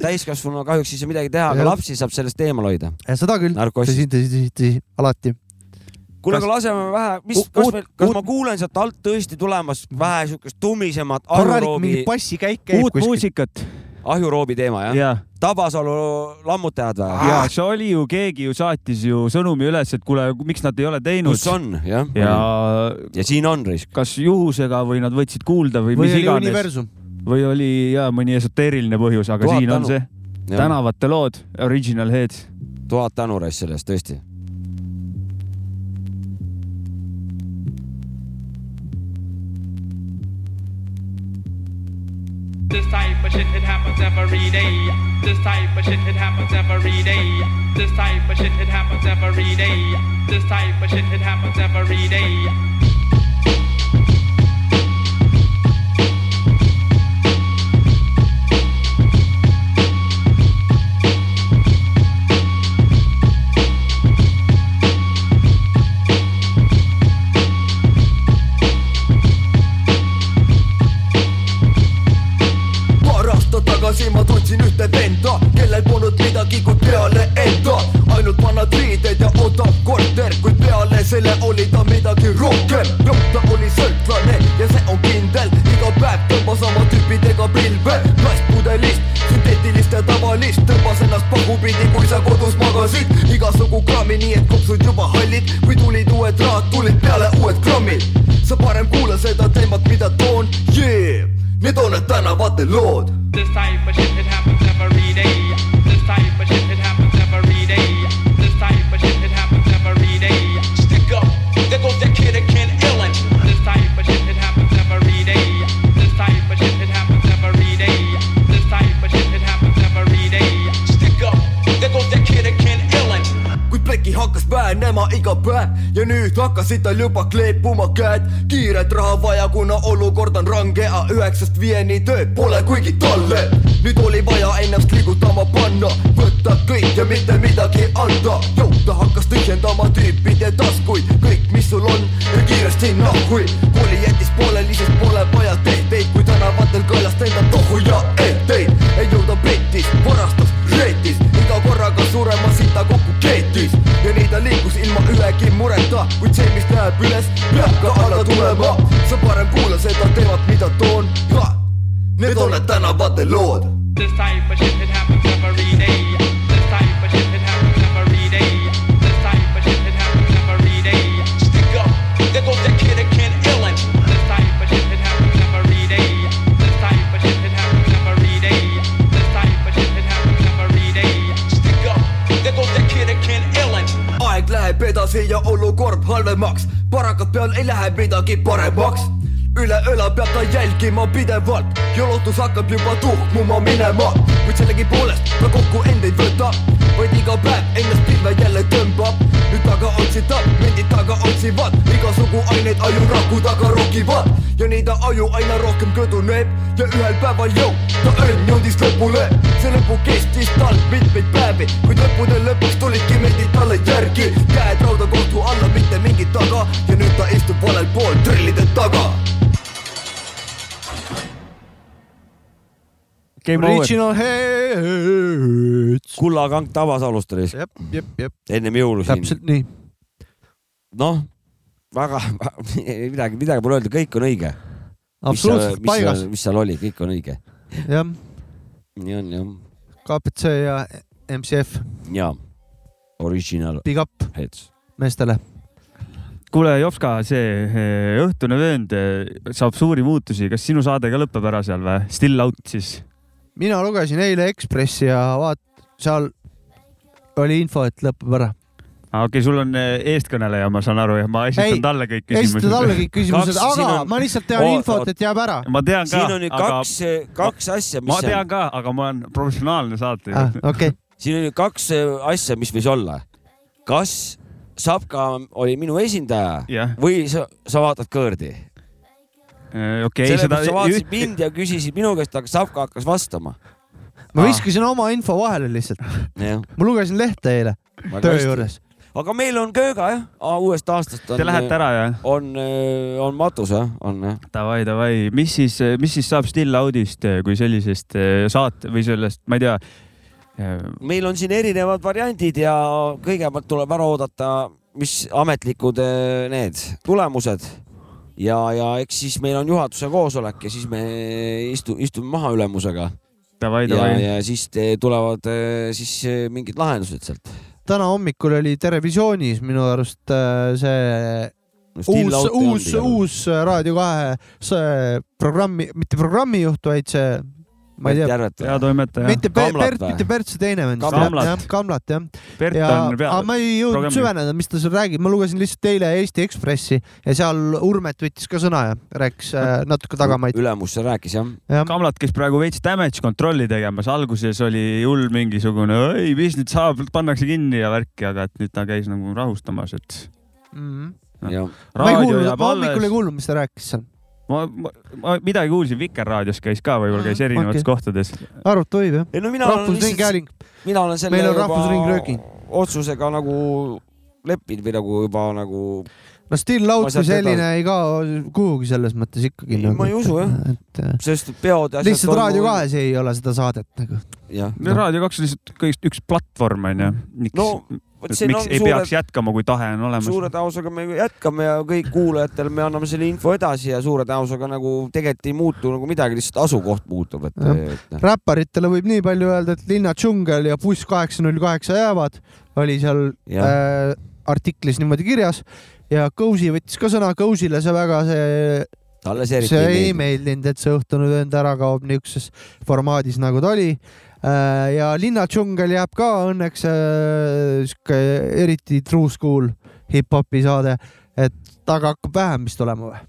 täiskasvanuna kahjuks ei saa midagi teha, aga lapsi saab sellest eemal hoida. seda küll, tõsi, tõsi, tõsi, tõsi, alati. kuule, Kas- aga laseme vähe, mis kas, me, kas uut- ma kuulen sealt alt tõesti tulemas vähe siukest tummisemat korralik ahjuroobi uut muusikat. ahjuroobi teema jah ja.? ja, Tabasalu lammutajad või? ja see oli ju, keegi ju saatis ju sõnumi üles, et kuule, miks nad ei ole teinud kus. on jah ja ja siin on risk. kas juhusega või nad võtsid kuulda või, või mis iganes universum. Või oli ja mõni esoteeriline põhjus, aga Tuhat siin on tänu. see tänavate lood, original heads. tuhat tänu raisk selle eest tõesti. This type of shit, it happens every day. This type of shit, it happens every day. This type of shit, it happens every day. This type of shit, it happens every day. tegeleb enda, kellel polnud midagi kui peale enda. ainult vanad riided ja odav korter, kuid peale selle oli ta midagi rohkem. lõpp ta oli sõltlane ja see on kindel, iga päev tõmbas oma tüüpidega pilve plastpudelist sünteetilist ja tavalist tõmbas ennast pahupidi, kui sa kodus magasid igasugu kraami, nii et kopsud juba hallid, kui tulid uued rahad, tulid peale uued krammid. sa parem kuula seda teemat, mida toon yeah., need on need tänavate lood nüüd hakkasid tal juba kleepuma käed. kiiret raha vaja, kuna olukord on range, aga üheksast viieni tööd pole kuigi talle. nüüd oli vaja ennast liigutama panna, võtta kõik ja mitte midagi anda. ta hakkas tühjendama tüüpide taskuid, kõik, mis sul on, ja kiiresti nahhui. Ta jälgima pidevalt ja lootus hakkab juba tuhmuma minema, kuid sellegipoolest ta kokku end ei võta, vaid iga päev ennast pilve jälle tõmbab. nüüd taga otsitav, vendid taga otsivad igasugu aineid ajuraku taga rokivad ja nii ta aju aina rohkem kõduneb ja ühel päeval jõu, ta õnn jõudis lõpule. see lõpu kestis tal mitmeid päevi, kuid lõppude lõpuks tulidki vendid talle järgi, käed rauda kohtu alla, mitte mingit taga ja nüüd ta istub valel pool trellide taga Game over. Original Heads. kullakank Tabasalust oli jep, jep, jep, ennem jõulu siin. täpselt nii. noh, väga midagi, midagi pole öelda, kõik on õige. absoluutselt paigas, mis seal oli, kõik on õige. jah, nii on jah, KPC ja MCF, ja original big up heads. meestele. kuule, Jopska, see eh, õhtune vöönd eh, saab suuri muutusi, kas sinu saade ka lõpeb ära seal või? Still out siis? Mina lugesin eile Ekspressi ja vaat seal oli info, et lõpeb ära. okei okay,, sul on eh, eestkõneleja, ma saan aru ja ma esitan Ei, talle kõik esitad küsimused alla. kõik küsimused, aga on- ma lihtsalt tean Oot, infot, et jääb ära. ma tean ka, siin on ju aga kaks, kaks asja, ma mis tean on, ka, aga ma olen professionaalne saatejuht Ah, okei, siin on ju kaks asja, mis võis olla. kas Sapka oli minu esindaja jah, või sa, sa vaatad kõõrdi? okei, seda sellepärast sa vaatasid üht- mind ja küsisid minu käest, aga Sapka hakkas vastama. ma viskasin oma info vahele lihtsalt, ma lugesin lehte eile töö juures. aga meil on kööga jah, uuest aastast on. Te lähete ära jah? on, on matus jah, on jah. Davai, davai, mis siis, mis siis saab Still Audist kui sellisest saate või sellest, ma ei tea. meil on siin erinevad variandid ja kõigepealt tuleb ära oodata, mis ametlikud need tulemused ja, ja eks siis meil on juhatuse koosolek ja siis me istu, istume maha ülemusega Davai, ja, davai. ja siis tulevad eh, siis eh, mingid lahendused sealt. täna hommikul oli Terevisioonis minu arust äh, see uus, uus, uus Raadio kahe see programmi, mitte programmijuht, vaid see, ma ei tea, peatoimetaja. mitte Per- Kamlat Bert, või? mitte Bert, see teine vend. Kamlat. Kamlat jah. Bert ja, on pea- aga ma ei jõudnud süveneda, mis ta seal räägib, ma lugesin lihtsalt eile Eesti Ekspressi ja seal Urmet võttis ka sõna ja rääkis äh, natuke tagamaid. ülemus seal rääkis jah. jah, Kamlat käis praegu veits damage kontrolli tegemas, alguses oli hull mingisugune, ei, mis nüüd saab, pannakse kinni ja värki, aga et nüüd ta käis nagu rahustamas, et Mhm. ja ma ei kuulnud, ma hommikul ei kuulnud, mis ta rääkis seal. Ma, ma, ma midagi kuulsin, Vikerraadios käis ka, võib-olla käis erinevates okei. kohtades. arvata võib jah. ei no mina olen lihtsalt, mina olen selle Meil on juba otsusega nagu leppinud või nagu juba nagu, no Still Out kui selline ei kao kuhugi selles mõttes ikkagi. Ei, ma ei usu, jah. et äh, sest peod ja lihtsalt Raadio kahes ei ole seda saadet nagu. jah, Raadio kaks on lihtsalt kõigest üks platvorm onju. no miks ei suure, peaks jätkama, kui tahe on olemas. suure tõenäosusega me jätkame ja kõik kuulajatele me anname selle info edasi ja suure tõenäosusega nagu tegelikult ei muutu nagu midagi, lihtsalt asukoht muutub, et, et noh. räpparitele võib nii palju öelda, et Linna džungel ja buss kaheksa null kaheksa jäävad, oli seal Jah. äh, artiklis niimoodi kirjas ja Kõusi võttis ka sõna, Kõusile see väga see talle see eriti see ei ei meeldi. meeldinud, et see õhtune vend ära kaob niisuguses formaadis, nagu ta oli. Ja Linna džungel jääb ka õnneks äh, sihuke eriti true school hip-hopi saade, et taga hakkab vähem vist olema või?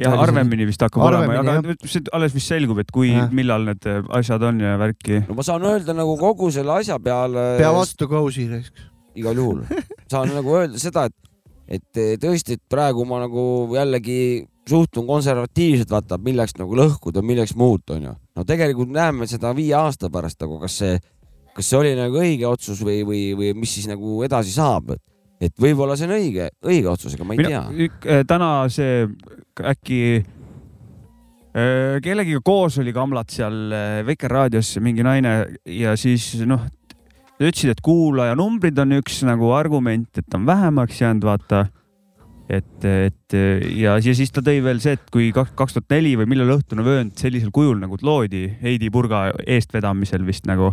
ja harvemini vist hakkab Harvemini, olema, aga nüüd see alles vist selgub, et kui Jah., millal need äh, asjad on ja värki. no ma saan öelda nagu kogu selle asja peale. pea vastu Kõusi. igal juhul. saan nagu öelda seda, et, et tõesti, et praegu ma nagu jällegi suhtun konservatiivselt, vaata, milleks nagu lõhkuda, milleks muuta, onju. No tegelikult näeme seda viie aasta pärast nagu, kas see, kas see oli nagu õige otsus või, või, või mis siis nagu edasi saab, et, et võib-olla see on õige, õige otsus, aga ma ei tea. äh, täna see äkki äh, kellegiga koos oli Kamlat seal äh, Vikerraadios mingi naine ja siis noh, ütlesid, et kuulajanumbrid on üks nagu argument, et on vähemaks jäänud, vaata. et, et ja, ja siis ta tõi veel see, et kui kaks tuhat neli või millal Õhtune vöönd sellisel kujul nagu loodi Heidi Purga eestvedamisel vist nagu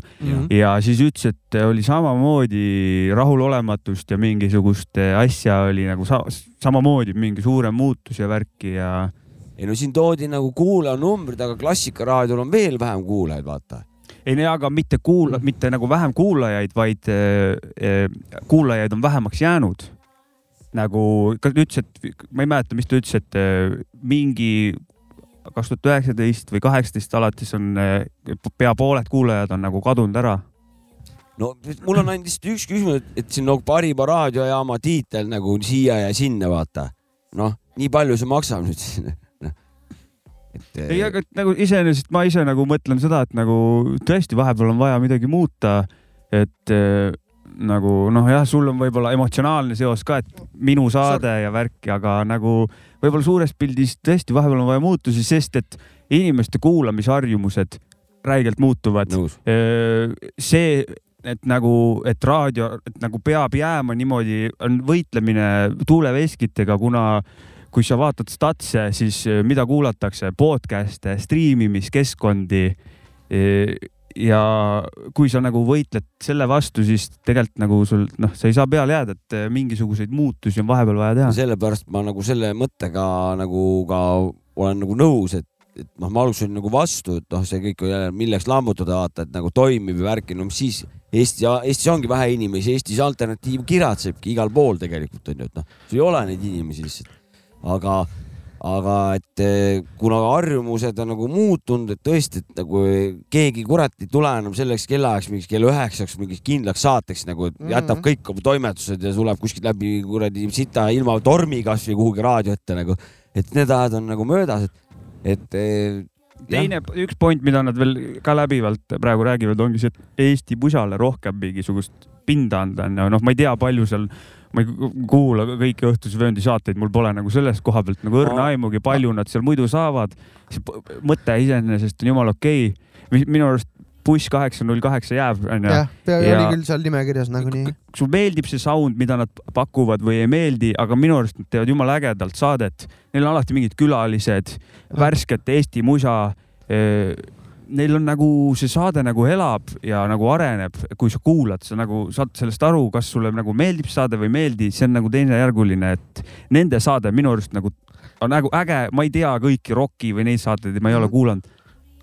ja siis ütles, et oli samamoodi rahulolematust ja mingisugust asja oli nagu sa samamoodi mingi suurem muutus ja värki ja ei no siin toodi nagu kuulajanumbrid, aga Klassikaraadiol on veel vähem kuulajaid, vaata. ei no aga mitte kuula, mitte nagu vähem kuulajaid, vaid äh, äh, kuulajaid on vähemaks jäänud. Nagu ka ta ütles, et ma ei mäleta, mis ta ütles, et äh, mingi kaks tuhat üheksateist või kaheksateist alates on äh, pea pooled kuulajad on nagu kadunud ära. no mul on ainult lihtsalt üks küsimus, et siin nagu parima raadiojaama tiitel nagu siia ja sinna, vaata. noh, nii palju see maksab nüüd siis. et ei, aga nagu iseenesest ma ise nagu mõtlen seda, et nagu tõesti vahepeal on vaja midagi muuta. et äh, nagu noh, jah, sul on võib-olla emotsionaalne seos ka, et minu saade ja värki, aga nagu võib-olla suures pildis tõesti vahepeal on vaja muutusi, sest et inimeste kuulamisharjumused räigelt muutuvad. see, et nagu, et raadio, et nagu peab jääma niimoodi, on võitlemine tuuleveskitega, kuna kui sa vaatad statse, siis mida kuulatakse, podcast'e, striimimiskeskkondi. Ja kui sa nagu võitled selle vastu, siis tegelikult nagu sul noh, sa ei saa peale jääda, et eh, mingisuguseid muutusi on vahepeal vaja teha. sellepärast ma nagu selle mõttega nagu ka olen nagu nõus, et, et noh, ma alustasin nagu vastu, et noh, see kõik on milleks lammutada, vaata, et nagu toimib ja värki, no mis siis Eesti, Eestis ongi vähe inimesi, Eestis alternatiiv kiratsebki igal pool tegelikult onju, et noh, sul ei ole neid inimesi lihtsalt. aga, aga et eh, kuna harjumused on nagu muutunud, et tõesti, et nagu keegi kurat ei tule enam selleks kellaajaks, mingiks kella üheksaks mingiks kindlaks saateks nagu, et jätab Mhm. kõik oma toimetused ja tuleb kuskilt läbi kuradi sita ilma tormi kasvõi kuhugi raadio ette nagu, et need ajad on nagu möödas, et, et eh, teine, üks point, mida nad veel ka läbivalt praegu räägivad, ongi see, et Eesti pusale rohkem mingisugust pinda anda on ja noh, ma ei tea, palju seal, ma ei kuula kõiki Õhtuse vööndi saateid, mul pole nagu sellest koha pealt nagu õrna aimugi, palju nad seal muidu saavad. see mõte iseenesest on jumala okei okay.. minu arust buss kaheksa null kaheksa jääb, onju. jah, Ja- oli küll seal nimekirjas nagunii. sul meeldib see sound, mida nad pakuvad või ei meeldi, aga minu arust nad teevad jumala ägedalt saadet. Neil on alati mingid külalised, värsket Eesti musa. Neil on nagu see saade nagu elab ja nagu areneb, kui sa kuulad, sa nagu saad sellest aru, kas sulle nagu meeldib saade või ei meeldi, see on nagu teisejärguline, et nende saade minu arust nagu on nagu äge, ma ei tea kõiki Rocki või neid saateid, ma ei ole Mhm. kuulanud.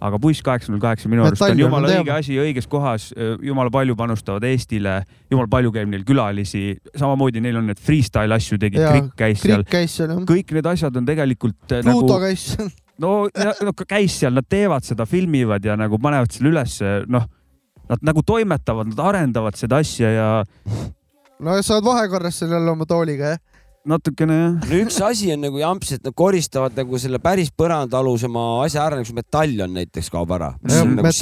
Aga buss kaheksa null kaheksa minu arust on jumala õige asi õiges kohas, jumala palju panustavad Eestile, jumala palju käib neil külalisi, samamoodi neil on need freestyle asju tegi, Jaa, Krikk käis seal, kõik need asjad on tegelikult äh, Pluto nagu käis seal. No, no käis seal, nad teevad seda, filmivad ja nagu panevad selle ülesse, noh, nad nagu toimetavad, nad arendavad seda asja ja no sa oled vahekorras seal jälle oma tooliga jah. Natukene jah. no üks asi on nagu jamps, et nad koristavad nagu selle päris põrandaalusema asja ära, nagu see metallion näiteks kaob ära. nagu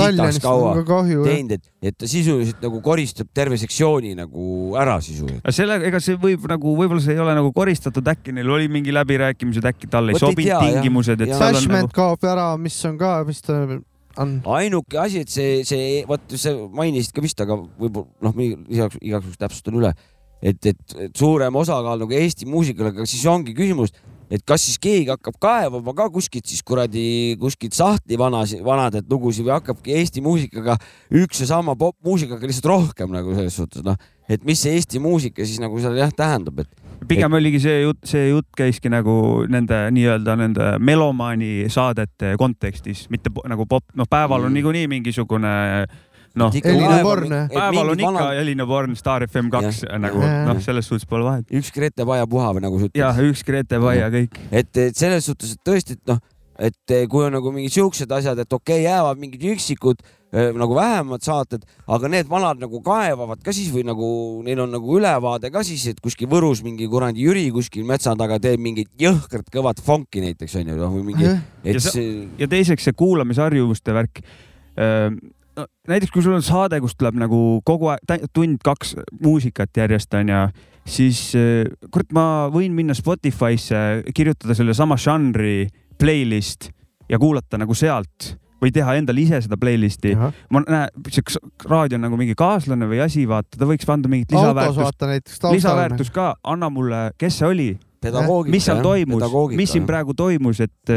jah. teinud, et, et ta sisuliselt nagu koristab terve sektsiooni nagu ära sisuliselt. aga sellega, ega see võib nagu, võib-olla see ei ole nagu koristatud, äkki neil oli mingi läbirääkimised, äkki talle ei sobinud tingimused, Bashment nagu kaob ära, mis on ka vist äh, on. ainuke asi, et see, see, vot sa mainisid ka vist, aga võib-olla noh, igaks, igaks juhuks täpsustan üle, et, et, et suurem osakaal nagu Eesti muusikale, aga siis ongi küsimus, et kas siis keegi hakkab kaevama ka kuskilt siis kuradi kuskilt sahtli vanas, vanadelt lugusid või hakkabki Eesti muusikaga üks ja sama popmuusikaga lihtsalt rohkem nagu selles suhtes noh, et mis see Eesti muusika siis nagu seal jah tähendab, et pigem oligi see jutt, see jutt käiski nagu nende nii-öelda nende melomaani saadete kontekstis, mitte nagu pop, noh, päeval on Mm. niikuinii mingisugune noh, päeval on mingid ikka Elina Born, Star FM kaks nagu Jah. noh, selles suhtes pole vahet. üks Grete Paia puha või nagu sa ütled. jah, üks Grete Paia kõik. et, et selles suhtes, et tõesti, et noh, et eh, kui on nagu mingid siuksed asjad, et okei okay,, jäävad mingid üksikud eh, nagu vähemad saated, aga need vanad nagu kaevavad ka siis või nagu neil on nagu ülevaade ka siis, et kuskil Võrus mingi kuradi Jüri kuskil metsa taga teeb mingit jõhkrat kõvat fonki näiteks onju, noh või mingi, et Ja see- see ja teiseks see kuulamisharjumuste värk. No, näiteks kui sul on saade, kus tuleb nagu kogu aeg tund-kaks muusikat järjest onju, siis äh, kurat, ma võin minna Spotify'sse, kirjutada sellesama žanri playlist ja kuulata nagu sealt või teha endale ise seda playlist'i. ma näen, see raadio on nagu mingi kaaslane või asi, vaata, ta võiks anda mingit lisaväärtust, lisaväärtust ka, anna mulle, kes see oli, pedagoogika. mis seal toimus, mis siin praegu toimus, et,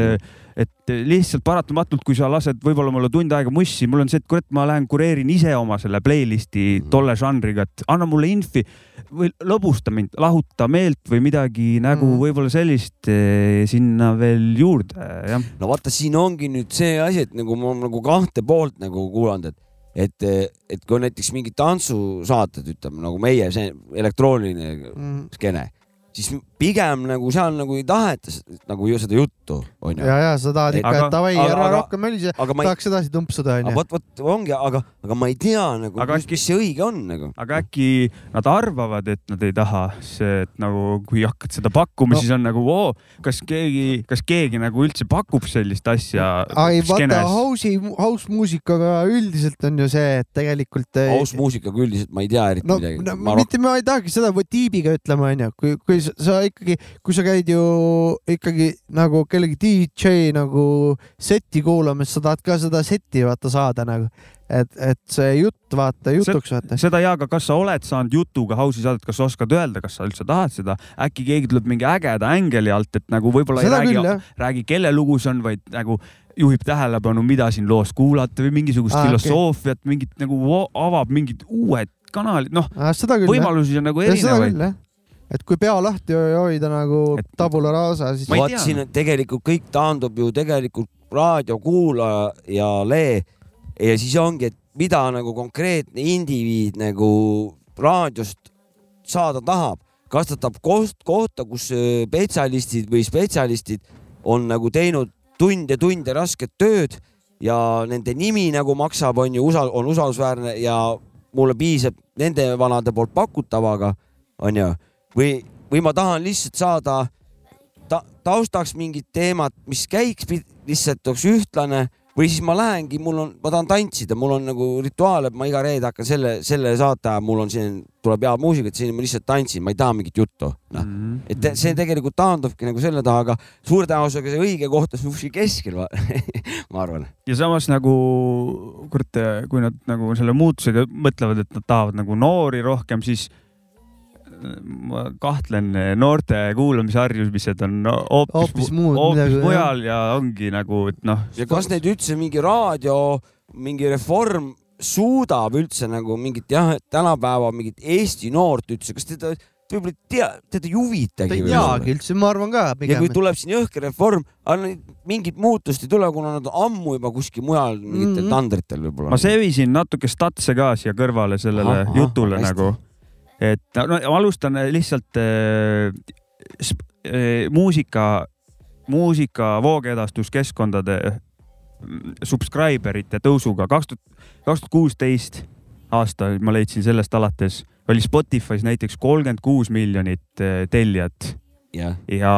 et lihtsalt paratamatult, kui sa lased võib-olla mulle tund aega mussi, mul on see, et kurat, ma lähen kureerin ise oma selle playlist'i tolle žanriga, et anna mulle infi või lõbusta mind, lahuta meelt või midagi nagu Mm. võib-olla sellist eh, sinna veel juurde, jah. no vaata, siin ongi nüüd see asi, et nagu ma olen nagu kahte poolt nagu kuulanud, et, et, et kui on näiteks mingid tantsusaated, ütleme nagu meie see elektrooniline Mm. skeene, siis pigem nagu seal nagu ei taheta nagu ju seda juttu, onju. ja, ja sa tahad ikka, et davai, aga- ära rohkem mölise, aga ma ei, tahaks edasi tumpsuda onju. vot, vot ongi, aga, aga ma ei tea nagu, Aga mis, äkki- mis see õige on nagu. aga äkki nad arvavad, et nad ei taha, see, et nagu kui hakkad seda pakkuma No. siis on nagu oo, kas keegi, kas keegi nagu üldse pakub sellist asja ei vaata, house'i, house muusikaga üldiselt on ju see, et tegelikult. aus muusikaga üldiselt ma ei tea eriti no, midagi no ma mitte ma ei tahagi seda tiibiga ütlema, onju, kui, kui sa, ikkagi, kui sa käid ju ikkagi nagu kellegi DJ nagu seti kuulamas, sa tahad ka seda seti vaata saada nagu, et, et see jutt vaata jutuks vaata. seda ja, aga kas sa oled saanud jutuga house'i saadet, kas sa oskad öelda, kas sa üldse tahad seda? äkki keegi tuleb mingi ägeda ängeli alt, et nagu võib-olla ei räägi räägi, kelle lugu see on, vaid nagu juhib tähelepanu, mida siin loos kuulata või mingisugust ah, filosoofiat okay., mingit nagu avab mingid uued kanalid, noh, jah. võimalusi on nagu erinevaid. Et kui pea lahti hoida nagu Et- tabula rasa, siis vot siin on tegelikult kõik taandub ju tegelikult raadiokuulajale ja siis ongi, et mida nagu konkreetne indiviid nagu raadiost saada tahab, kas ta tahab koht, kohta, kus äh, spetsialistid või spetsialistid on nagu teinud tunde, tunde rasket tööd ja nende nimi nagu maksab, on ju, usal-, on usaldusväärne ja mulle piisab nende vanade poolt pakutavaga, onju, või, või ma tahan lihtsalt saada ta, taustaks mingit teemat, mis käiks lihtsalt oleks ühtlane või siis ma lähengi, mul on, ma tahan tantsida, mul on nagu rituaal, et ma iga reede hakkan selle, selle saate ajal, mul on siin, tuleb head muusikat, siin ma lihtsalt tantsin, ma ei taha mingit juttu, noh. Mhm. et te- see tegelikult taandubki nagu selle taha, aga suure tõenäosusega see õige koht on sushi keskel, ma arvan. ja samas nagu kurat, kui nad nagu selle muutusega mõtlevad, et nad tahavad nagu noori rohkem, siis ma kahtlen, noorte kuulamisharjumised on hoopis, Hoopis muud hoopis midagi, jah. mujal ja ongi nagu, et noh, ja kas neid üldse mingi raadio, mingi reform suudab üldse nagu mingit jah, tänapäeva mingit Eesti noort üldse, kas teda võib-olla ei tea, teda ei ta huvitagi ei teagi üldse, ma arvan ka ja pigem kui. tuleb siin jõhker reform, mingit muutust ei tule, kuna nad on ammu juba kuskil mujal mingitel Mhm. tandritel võib-olla. ma sevisin natuke statse ka siia kõrvale sellele Ahah, jutule hästi. nagu, et no, alustan lihtsalt äh, äh, muusika, muusika voogedastuskeskkondade mm, subscriber ite tõusuga. Kaks tuhat, kaks tuhat kuusteist aasta ma leidsin sellest alates oli Spotify's näiteks kolmkümmend kuus miljonit äh, tellijat. Jah, ja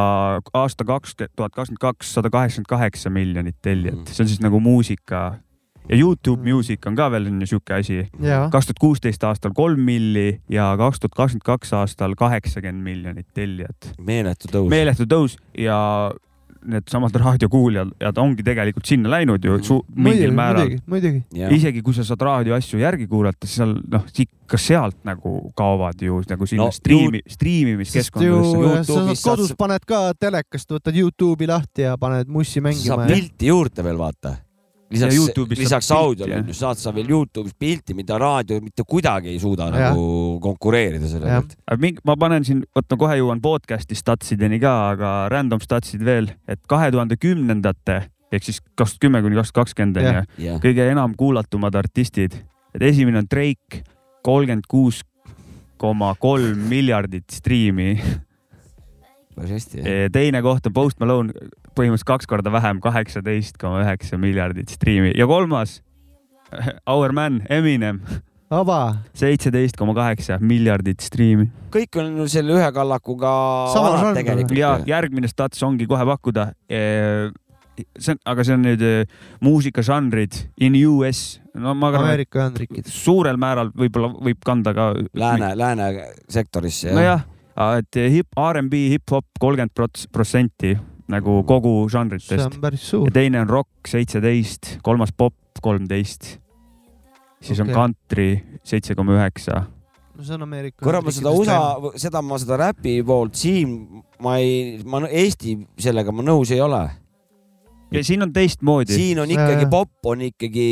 aasta kaks tuhat kakskümmend kaks sada kaheksakümmend kaheksa miljonit tellijat. Mhm., see on siis nagu muusika ja Youtube Music on ka veel on ju sihuke asi. kaks tuhat kuusteist aastal kolm milli ja kaks tuhat kakskümmend kaks aastal kaheksakümmend miljonit tellijat. meeletu tõus. meeletu tõus ja needsamad raadiokuulajad ongi tegelikult sinna läinud ju su- mingil muidugi, määral. muidugi, muidugi. isegi kui sa saad raadioasju järgi kuulata, siis seal noh, ka sealt nagu kaovad ju nagu sinna No, striimi, striimimiskeskkondadesse. sa saad saad kodus sa- paned ka telekast, võtad Youtube'i lahti ja paned mussi saab mängima ja pilti juurde veel vaata. Ja lisaks lisaks audiole on ju, saad sa veel Youtube'is pilti, mida raadio mitte kuidagi ei suuda Jah. nagu konkureerida selle Jah. pealt. ma panen siin, oot ma kohe jõuan podcast'i statsideni ka, aga random statsid veel, et kahe tuhande kümnendate ehk siis kaks tuhat kümme kuni kaks tuhat kakskümmend on ju, kõige enam kuulatumad artistid, et esimene on Drake, kolmkümmend kuus koma kolm miljardit striimi. päris hästi. teine koht on Post Malone, põhimõtteliselt kaks korda vähem, kaheksateist koma üheksa miljardit striimi ja kolmas, Our Man Eminem, vaba, seitseteist koma kaheksa miljardit striimi. kõik on selle ühe kallakuga žanr. tegelikult. ja järgmine stats ongi kohe pakkuda. see on, aga see on nüüd eh, muusikažanrid in US, no ma arvan, et Ameerika Ühendriigid. suurel määral võib-olla võib kanda ka. Lääne, lääne sektorisse. nojah, et hip, R'n'B, hip-hop kolmkümmend prots- protsenti nagu kogu see žanritest on päris ja teine on rock seitseteist, kolmas pop kolmteist, siis on Okei. country seitse koma üheksa. no see on Ameerika kurat, ma seda USA, seda ma seda räpi poolt siin, ma ei, ma Eesti sellega ma nõus ei ole. ja siin on teistmoodi. siin on ikkagi popp on ikkagi.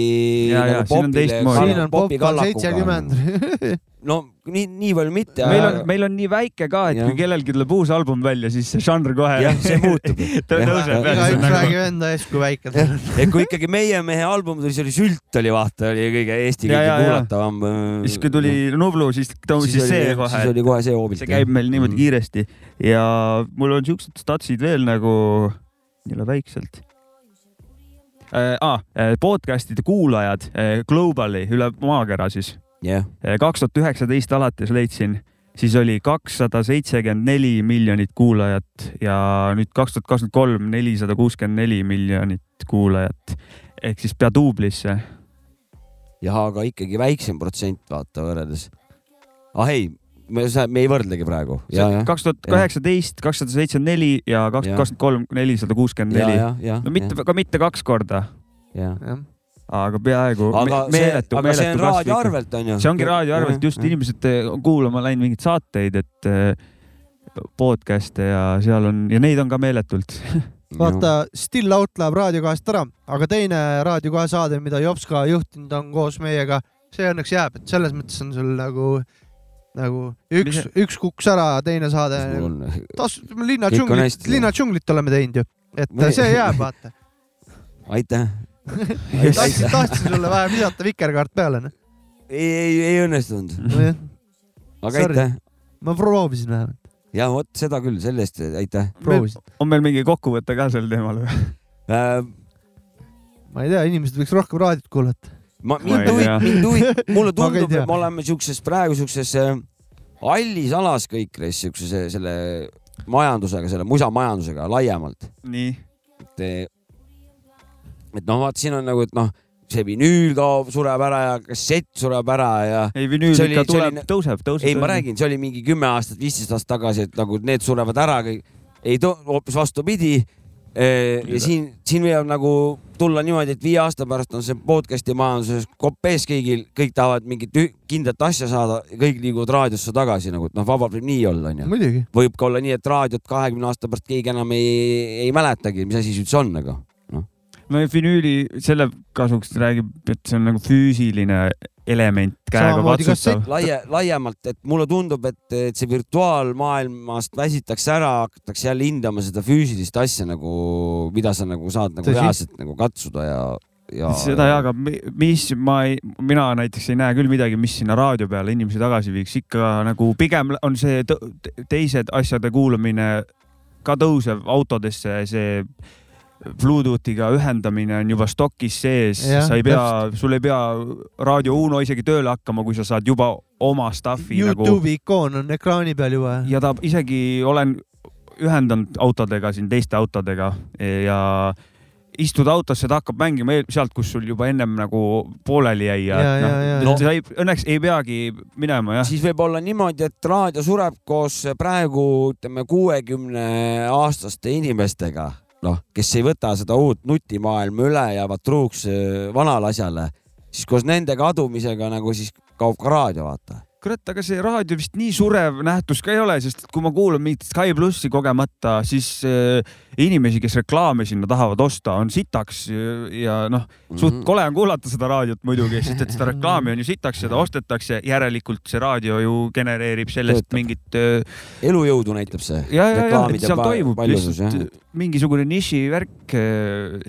Ja, ja, siin on teistmoodi. siin on popkorn seitsekümmend. no nii, nii palju mitte. meil on, meil on nii väike ka, et Jah. kui kellelgi tuleb uus album välja, siis see žanr kohe jah, see muutub. tõuseb. igaüks Nagu... räägib enda eest, kui väike ta on. et kui ikkagi meie mehe album tuli, see oli Sült oli vaata, oli kõige Eesti Ja, kõige ja, ja. kuulatavam. siis kui tuli Nublu, siis tõusis see kohe siis, oli kohe see hoobilt. see käib meil niimoodi kiiresti ja mul on siuksed statsid veel nagu, jälle väikselt äh,. Ah, podcast'ide kuulajad äh, globally üle maakera siis kaks tuhat üheksateist alates leidsin, siis oli kakssada seitsekümmend neli miljonit kuulajat ja nüüd kaks tuhat kakskümmend kolm nelisada kuuskümmend neli miljonit kuulajat ehk siis pea duublisse. jah, aga ikkagi väiksem protsent vaata võrreldes. ah ei, me, me ei võrdlegi praegu. ja, jah, kaks tuhat kaheksateist, kakssada seitsekümmend neli ja kaks tuhat kakskümmend kolm nelisada kuuskümmend ja, neli. no mitte, ka mitte kaks korda, ja. Aga peaaegu aga me, see, meeletu, aga see meeletu on raadio. arvelt on ju. see ongi raadio arvelt, just. inimesed eh, on kuulama läinud mingeid saateid, et eh, podcast'e ja seal on ja neid on ka meeletult. vaata, Still Out läheb Raadio kahest ära, aga teine Raadio kahe saade, mida Jops ka juhtinud on koos meiega, see õnneks jääb, et selles mõttes on sul nagu, nagu üks üks kukkus ära, teine saade. tas-, linna džunglit linna džunglit oleme teinud ju, et see jääb, vaata. aitäh. tahtsin, tahtsin sulle vähe visata vikerkaart peale, noh. ei, ei, ei õnnestunud, aga Sorry. aitäh. ma proovisin vähemalt, ja vot seda küll, selle eest aitäh on meil mingi kokkuvõte ka sel teemal või? äh,. ma ei tea, inimesed võiks rohkem raadiot kuulata. ma, mind ei huvit-, tea. mind huvit-, mulle tundub, et me oleme siukses praegu siukses äh, hallis alas kõik, siukse se- selle majandusega, selle musamajandusega laiemalt. nii, et, et noh, vaata siin on nagu, et noh, see vinüül kaob, sureb ära ja kassett sureb ära ja ei vinüül oli- ikka tuleb tõuseb, tõuseb. ei, ma räägin, see oli mingi kümme aastat, viisteist aastat tagasi, et nagu need surevad ära kõik. ei hoopis vastupidi. ja siin, siin võib nagu tulla niimoodi, et viie aasta pärast on see podcast'i majanduses kopp ees kõigil, kõik tahavad mingit kindlat asja saada, kõik liiguvad raadiosse tagasi nagu, et noh, vabalt võib nii olla, onju. võib ka olla nii, et raadiot kahekümne aasta pärast keegi enam ei, ei mäletagi, mis asi see üldse on, aga. No vinüüli selle kasuks räägib, et see on nagu füüsiline element, käega katsutav laie, laiemalt, et mulle tundub, et, et see virtuaalmaailmast väsitakse ära, hakatakse jälle hindama seda füüsilist asja nagu, mida sa nagu saad nagu reaalselt nagu katsuda ja, ja. seda jah, aga mi- mis ma ei, mina näiteks ei näe küll midagi, mis sinna raadio peale inimesi tagasi viiks, ikka nagu pigem on see teised asjade kuulamine ka tõusev autodesse, see Bluetoothiga ühendamine on juba stokis sees, sa ei pea, sul ei pea Raadio Uno isegi tööle hakkama, kui sa saad juba oma stuff'i nagu Youtube'i ikoon on ekraani peal juba. ja ta isegi olen ühendanud autodega siin teiste autodega ja istud autosse, ta hakkab mängima sealt, kus sul juba ennem nagu pooleli jäi ja, Ja, et ja, ja, noh, ja. sa ei, õnneks ei peagi minema jah. siis võib olla niimoodi, et raadio sureb koos praegu ütleme kuuekümne aastaste inimestega noh, kes ei võta seda uut nutimaailma üle, jäävad truuks äh, vanale asjale, siis koos nende kadumisega nagu siis kaob ka raadio, vaata. kurat, aga see raadio vist nii surev nähtus ka ei ole, sest kui ma kuulan mingit Sky plussi kogemata, siis äh, inimesi, kes reklaame sinna tahavad osta, on sitaks ja, noh, suht Mhm. kole on kuulata seda raadiot muidugi, sest et seda reklaami on ju sitaks, seda ostetakse, järelikult see raadio ju genereerib sellest Töötab. mingit äh, elujõudu näitab see. ja, ja, ja, et seal toimub lihtsalt mingisugune nišivärk,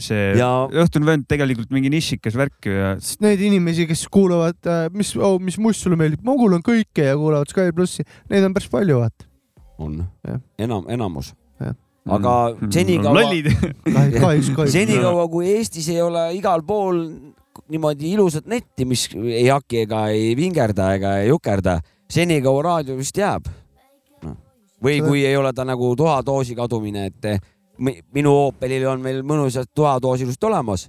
see Ja- Õhtune vend tegelikult mingi nišikas värk ju ja sest need inimesi, kes kuulavad, mis oh,, mis must sulle meeldib, ma kuulan kõike ja kuulavad Sky plussi, neid on päris palju, vaata. on Jah., enam, enamus. Jah. Aga Mm, senikaua, senikaua kui Eestis ei ole igal pool niimoodi ilusat netti, mis ei haki ega ei vingerda ega ei jukerda, senikaua raadio vist jääb no.. või kui ei ole ta nagu tuhatoosi kadumine, et eh, mi- minu Opelil on meil mõnusalt tuhatoos ilusti olemas,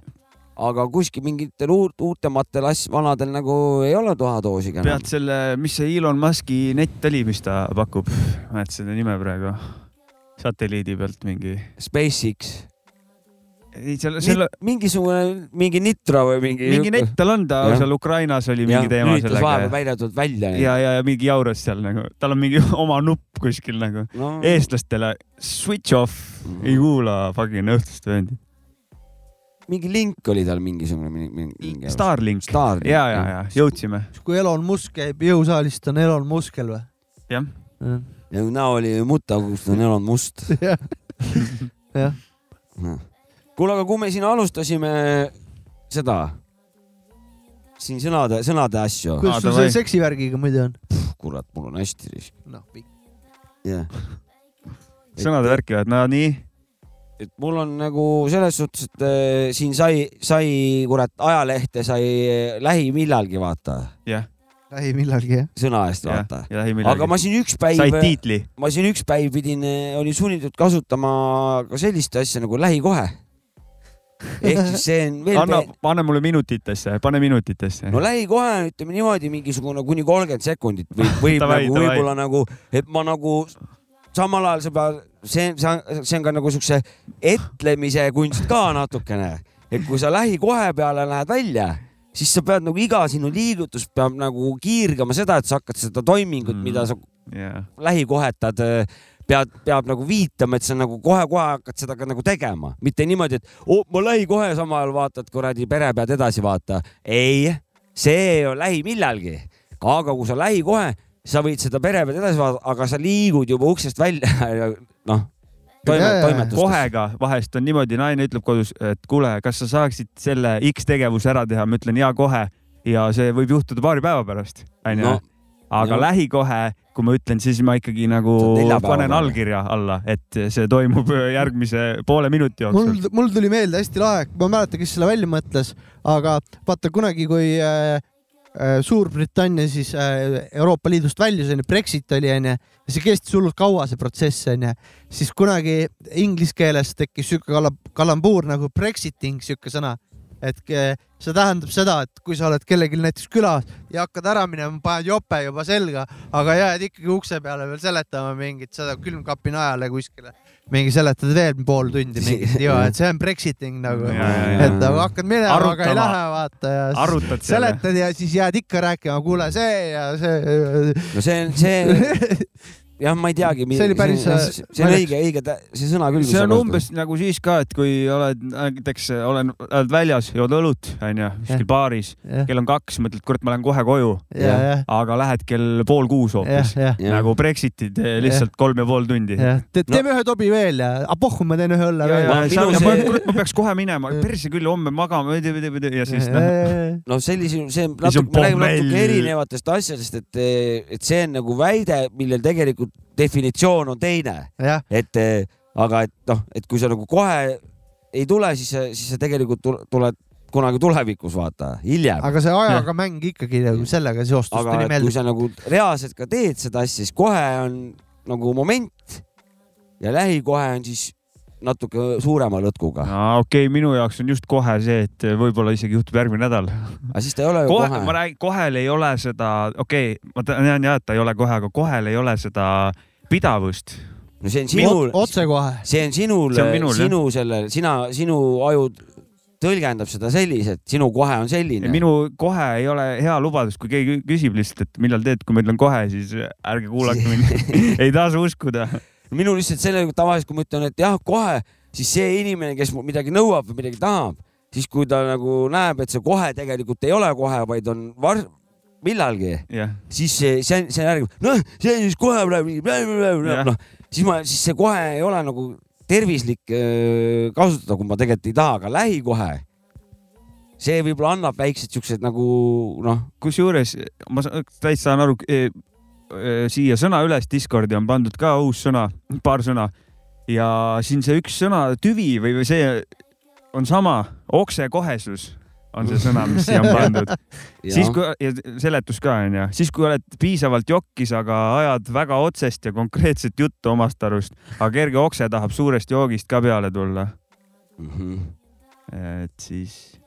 aga kuskil mingitel uut, uutematel asj-, vanadel nagu ei ole tuhatoosiga enam pead. selle, mis see Elon Musk'i nett oli, mis ta pakub, ma ei mäleta selle nime praegu, satelliidi pealt mingi, SpaceX, ei selle, selle mingisugune, mingi Nitro või mingi. mingi nett tal on, ta Jah. seal Ukrainas oli mingi teema lülitas vahepeal sellega välja tulnud välja. ja, ja, ja mingi jauras seal nagu, tal on mingi oma nupp kuskil nagu no, eestlastele switch off, Mhm. ei kuula fucking õhtust vendi. mingi link oli tal mingisugune, mingi. Starlink. Starlink, ja, ja, ja jõudsime, kui Elon Musk käib jõusaalis, ta on Elon Muskel või? jah. ja näo oli mutavust on Elon Must. jah, jah. kuule, aga kui me siin alustasime seda, siin sõnade, sõnade asju, kuidas sul selle seksivärgiga muidu on? kurat, mul on hästi risk. noh, jah, sõnade värki või, no nii, et mul on nagu selles suhtes, et äh, siin sai, sai kurat ajalehte sai äh, lähimillalgi vaata, jah, lähi millalgi jah. sõna eest vaata. aga lähimillalgi ma. siin üks päev said, tiitli, ma siin üks päev pidin, olin sunnitud kasutama ka sellist asja nagu lähikohe. ehk siis see on veel anna, pane mulle minutitesse, pane minutitesse no. lähikohe on, ütleme niimoodi mingisugune kuni kolmkümmend sekundit või võib Davai, nagu võib-olla nagu, et ma nagu samal ajal sa pead, see, see on, see on ka nagu siukse etlemise kunst ka natukene, et kui sa lähikohe peale lähed välja, siis sa pead nagu iga sinu liigutus peab nagu kiirgama seda, et sa hakkad seda toimingut mm. -hmm. mida sa jah, lähikohetad, pead, peab nagu viitama, et sa nagu kohe-kohe hakkad seda ka nagu tegema, mitte niimoodi, et oh, ma lähikohe, samal ajal vaatad kuradi pere pead edasi vaata. ei, see on lähimillalgi, aga kui sa lähikohe, sa võid seda pere pead edasi vaadata, aga sa liigud juba uksest välja ja noh, Toimetustes. kohega vahest on niimoodi, naine ütleb kodus, et kuule, kas sa saaksid selle X tegevuse ära teha, ma ütlen ja kohe. Ja see võib juhtuda paari päeva pärast, onju aga no. lähikohe, kui ma ütlen, siis ma ikkagi nagu panen allkirja alla, et see toimub järgmise poole minuti jooksul. Mul, mul tuli meelde hästi lahe, ma ei mäleta, kes selle välja mõtles, aga vaata kunagi, kui äh, Suurbritannia siis äh, Euroopa Liidust väljus, onju, Brexit oli, onju, see kestis hullult kaua, see protsess, onju, siis kunagi inglise keeles tekkis kala- kalambuur nagu Brexiting, siuke sõna, et ke- see tähendab seda, et kui sa oled kellelgi näiteks külas ja hakkad ära minema, paned jope juba selga, aga jääd ikkagi ukse peale veel seletama mingit seda külmkapi najale kuskile, mingi seletad veel pool tundi mingit ja et see on Brexiting nagu, et nagu hakkad minema, aga ei lähe vaata ja seletad ja siis jääd ikka rääkima, kuule see ja see. no see on, see, jah, ma ei teagi. See oli päris, see, äh, see, see on õige, õige, see sõna küll. see on umbes nagu siis ka, et kui oled näiteks olen, oled väljas, jood õlut, onju, kuskil baaris, kell on kaks, mõtled, kurat, ma lähen kohe koju, ja, aga lähed kell pool kuus hoopis, nagu Brexitid eh, lihtsalt kolm ja pool tundi. jah, teeme ühe tobi veel ja, ah pohhu, ma teen ühe õlle ja, veel. ja, ja, ja kurat, ma peaks kohe minema, perse küll homme magama ja siis noh, no sellise, see natuke, me räägime natuke erinevatest asjadest, et, et see on nagu väide, millel tegelikult definitsioon on teine, et eh, aga et noh, et kui sa nagu kohe ei tule, siis, siis sa tegelikult tul- tuled kunagi tulevikus vaata, hiljem. aga see ajaga mäng ikkagi nagu sellega seostus aga tuli et kui meelde. sa nagu reaalselt ka teed seda asja, siis kohe on nagu moment ja lähikohe on siis natuke suurema lõtkuga, okei okay,, minu jaoks on just kohe see, et võib-olla isegi juhtub järgmine nädal. aga siis ta ei ole ju kohe, kohe, ma räägin, kohel ei ole seda, okei okay,, ma tean jah, et ta ei ole kohe, aga kohel ei ole seda pidavust. no see on sinul, otsekohe. see on sinul sinu selle, sina, sinu aju tõlgendab seda selliselt, sinu kohe on selline. minu kohe ei ole hea lubadus, kui keegi küsib lihtsalt, et millal teed, kui ma ütlen kohe, siis ärge kuulake mind. ei tasu uskuda. minul lihtsalt sellega tavaliselt, kui ma ütlen, et jah, kohe, siis see inimene, kes midagi nõuab või midagi tahab, siis kui ta nagu näeb, et see kohe tegelikult ei ole kohe, vaid on var-, millalgi, jah, siis see, see see on järgi, noh, see siis kohe praegu, Jah. noh, siis ma, siis see kohe ei ole nagu tervislik kasutada, kui ma tegelikult ei taha, aga lähikohe, see võib-olla annab väiksed siuksed nagu noh, kusjuures ma sa- täitsa saan aru, siia sõna üles Discordi on pandud ka uus sõna, paar sõna. Ja siin see üks sõna tüvi või, või see on sama, oksekohesus on see sõna, mis siia on pandud. siis kui ja seletus ka onju, siis kui oled piisavalt jokkis, aga ajad väga otsest ja konkreetset juttu omast arust, aga kerge okse tahab suurest joogist ka peale tulla, Mhm. et siis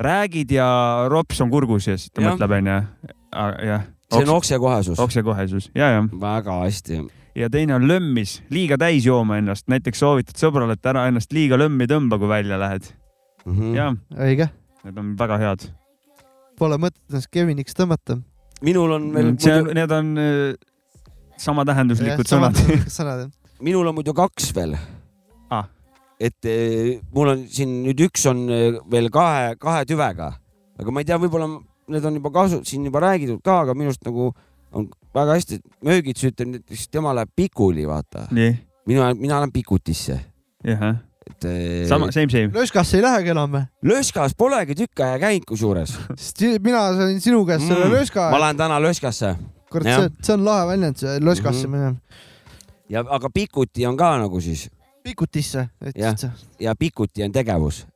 räägid ja rops on kurgus ja siis ta Jah. mõtleb onju, jah, see on oksekohesus, oksekohesus ja, ja väga hästi. ja teine on lömmis, liiga täis jooma ennast, näiteks soovitad sõbrale, et ära ennast liiga lömmi tõmba, kui välja lähed. Mhm. ja õige, need on väga head. pole mõtet ennast Keviniks tõmmata. minul on veel Mm, see on, muidu, need on äh, samatähenduslikud sõnad. sõnad. minul on muidu kaks veel Ah. et eh, mul on siin nüüd üks on eh, veel kahe, kahe tüvega, aga ma ei tea, võib-olla need on juba kasu, siin juba räägitud ka, aga minu arust nagu on väga hästi, möögits ütleb näiteks, tema läheb pikuli, vaata. mina, mina lähen pikutisse, jah, et eh, sama, same, same. löskasse ei lähegi enam või? löskas polegi tükk aega käinud kusjuures. sest mina sain sinu käest selle Mm. löska ma. lähen täna löskasse kurat, see, see on lahe väljend, see löskasse Mhm. minemine. ja, aga pikuti on ka nagu siis pikutisse, Jah. ütlesid sa. ja pikuti on tegevus.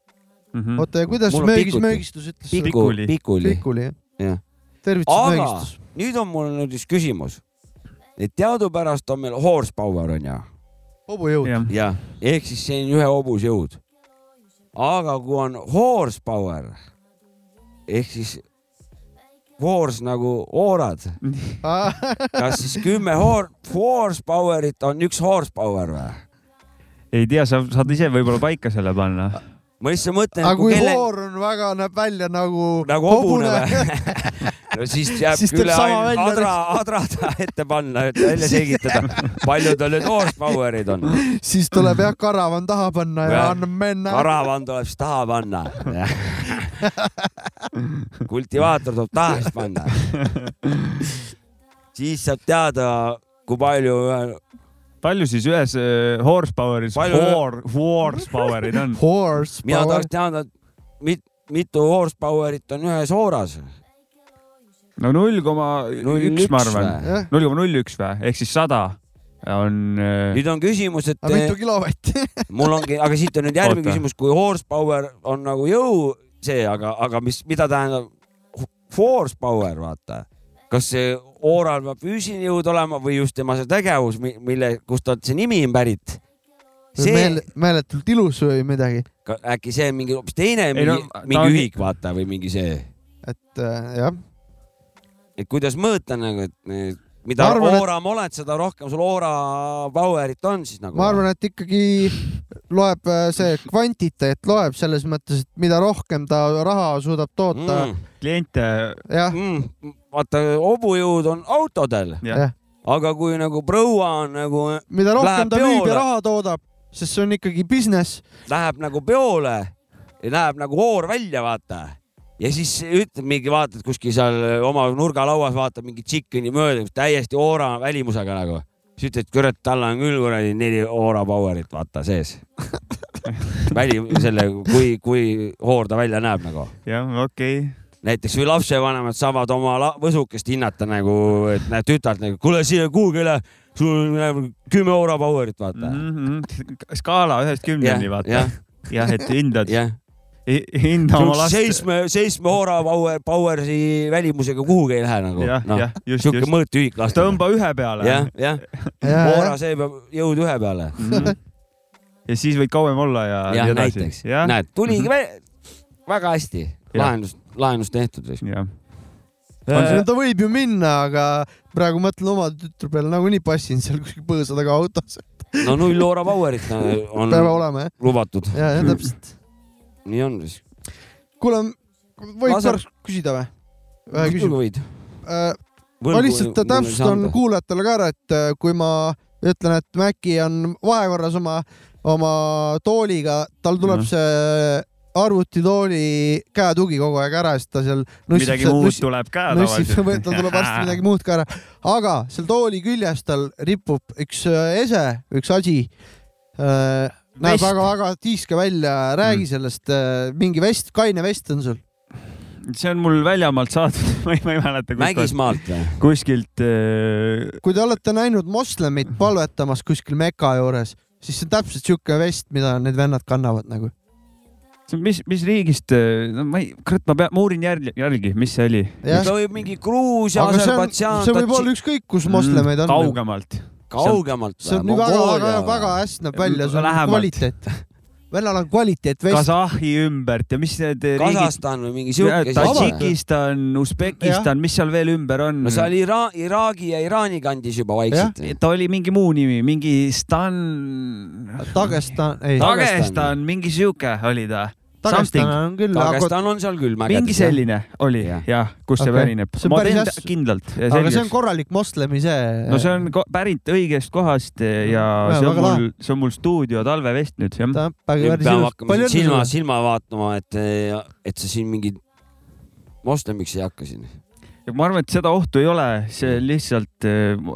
Mhm. oota, ja kuidas möögis möögistus ütles Pikuli. pikuli. pikuli, jah aga möögistus. nüüd on mul nüüd üks küsimus. et teadupärast on meil horsepower on ju hobujõud. jah, ehk siis see on ühe hobusjõud. aga kui on horsepower ehk siis horse nagu oorad, kas siis kümme hor-, horsepower'it on üks horsepower või? ei tea, sa saad ise võib-olla paika selle panna. ma lihtsalt mõtlen, aga kui kelle hoor on väga, näeb välja nagu, nagu hobune või? no siis jääb Siis sama ainult adra, adrada ette panna, et välja selgitada, palju tal nüüd horsepower'id on. siis tuleb jah karavan taha panna ja Jah. annab minna. karavan tuleb siis taha panna. kultivaator tuleb taha siis panna. siis saab teada, kui palju palju siis ühes äh, horsepower'is Palju- hor-, horsepower'id on? Horse mina tahaks. teada, mit, mitu horsepower'it on ühes hooras. No null koma üks, ma arvan. null koma null üks või, ehk siis sada on. äh, nüüd on küsimus, et aga mitu kilovatti? mul ongi, aga siit on nüüd järgmine Oota. küsimus, kui horsepower on nagu jõu see, aga, aga mis, mida tähendab horsepower, vaata. kas see ooral peab füüsiline jõud olema või just tema see tegevus, mille, kust ta see nimi on pärit? see Meel,, meeletult ilus või midagi, äkki see on mingi hoopis teine, Ei mingi no, mingi ühik, vaata või mingi see, et äh, jah, et kuidas mõõta nagu, et mida arvan, et- ooram oled, seda rohkem sul oora power'it on siis nagu. ma arvan, et ikkagi loeb äh, see kvantiteet loeb selles mõttes, et mida rohkem ta raha suudab toota mm, kliente, jah, mm, vaata hobujõud on autodel, aga kui nagu proua on nagu mida rohkem Läheb ta müüb ja raha toodab, sest see on ikkagi business, läheb nagu peole. Ja näeb nagu hoor välja, vaata. Ja siis ütleb mingi, vaatad kuskil seal oma nurgalauas, vaatab mingi tšikkini mööda, täiesti hoora välimusega nagu. siis ütled, kurat, tal on küll kuradi neli hoora power'it, vaata sees. väli, selle, kui, kui hoor ta välja näeb nagu. jah, okei näiteks või lapsevanemad saavad oma võsukest hinnata nagu, et näed tütart nagu, kuule siia kuhugi üle, sul läheb kümme hoora power'it, vaata. mm. -hmm. skaala ühest kümneni, vaata. jah, jah, et hindad, jah. Hinda oma last. seitsme, seitsme hoora power, power'i välimusega kuhugi ei lähe nagu. just, sihuke mõõtühik lasta. tõmba ühe peale. jah, jah, ja, hoora see peab jõud ühe peale. Mhm. ja siis võid kauem olla ja jah, näiteks. näed, tuligi Mhm. vä- väga hästi, lahendus, lahendus tehtud. jah. no ta võib ju minna, aga praegu mõtlen oma tütre peale nagunii passin seal kuskil põõsa taga autos. no null Aura Powerit on peab olema jah, lubatud. ja, ja täpselt. Nii on siis. kuule, võib Laser- korraks küsida või? ühe küsimuse. võid. ma lihtsalt täpsustan kuulajatele ka ära, et äh, kui ma ütlen, et Maci on vahekorras oma, oma tooliga, tal tuleb Mhm. see arvutitooli käetugi kogu aeg ära, sest ta seal midagi muud tuleb ka nussib, tal tuleb varsti midagi muud ka ära, aga seal tooli küljes tal ripub üks äh, ese, üks asi. Näeb väga-väga tiiske välja, räägi Mm. sellest, mingi vest, kaine vest on sul. see on mul väljamaalt saadud, ma ei, ma ei mäleta. Mägismaalt või? kuskilt äh, kui te olete näinud moslemit palvetamas kuskil Meka juures, siis see on täpselt siuke vest, mida need vennad kannavad nagu. mis, mis riigist, no ma ei, kurat, ma pean, ma uurin järgi, järgi, mis see oli. ta võib mingi Gruusia, aga see on, Aserbaidžaan, see võib olla ükskõik kus moslemeid on. kaugemalt. kaugemalt. see on nii väga-väga-väga hästi näeb välja, see on kvaliteet. vennal on kvaliteet vest. Kasahhi ümbert ja mis need riigid, Kasahstan või mingi siuke. Tadžikistan, Usbekistan, mis seal veel ümber on no? see oli Ira-, Iraagi ja Iraani kandis juba vaikselt. ta oli mingi muu nimi, mingi Stan, Dagestan, ei, Dagestan, mingi siuke oli ta. Dagestan on küll, aga, Dagestan on seal küll mingi mägedes. selline oli Jah. jah, kust see Okei. pärineb See on. ma päris teen hästi- kindlalt. aga see on korralik moslemi see. no see on pärit õigest kohast ja Jaa, see on mul, see on mul stuudio talvevest nüüd jah. peame hakkama siin silma, silma vaatama, et, et sa siin mingi moslemiks ei hakka siin. ja ma arvan, et seda ohtu ei ole, see lihtsalt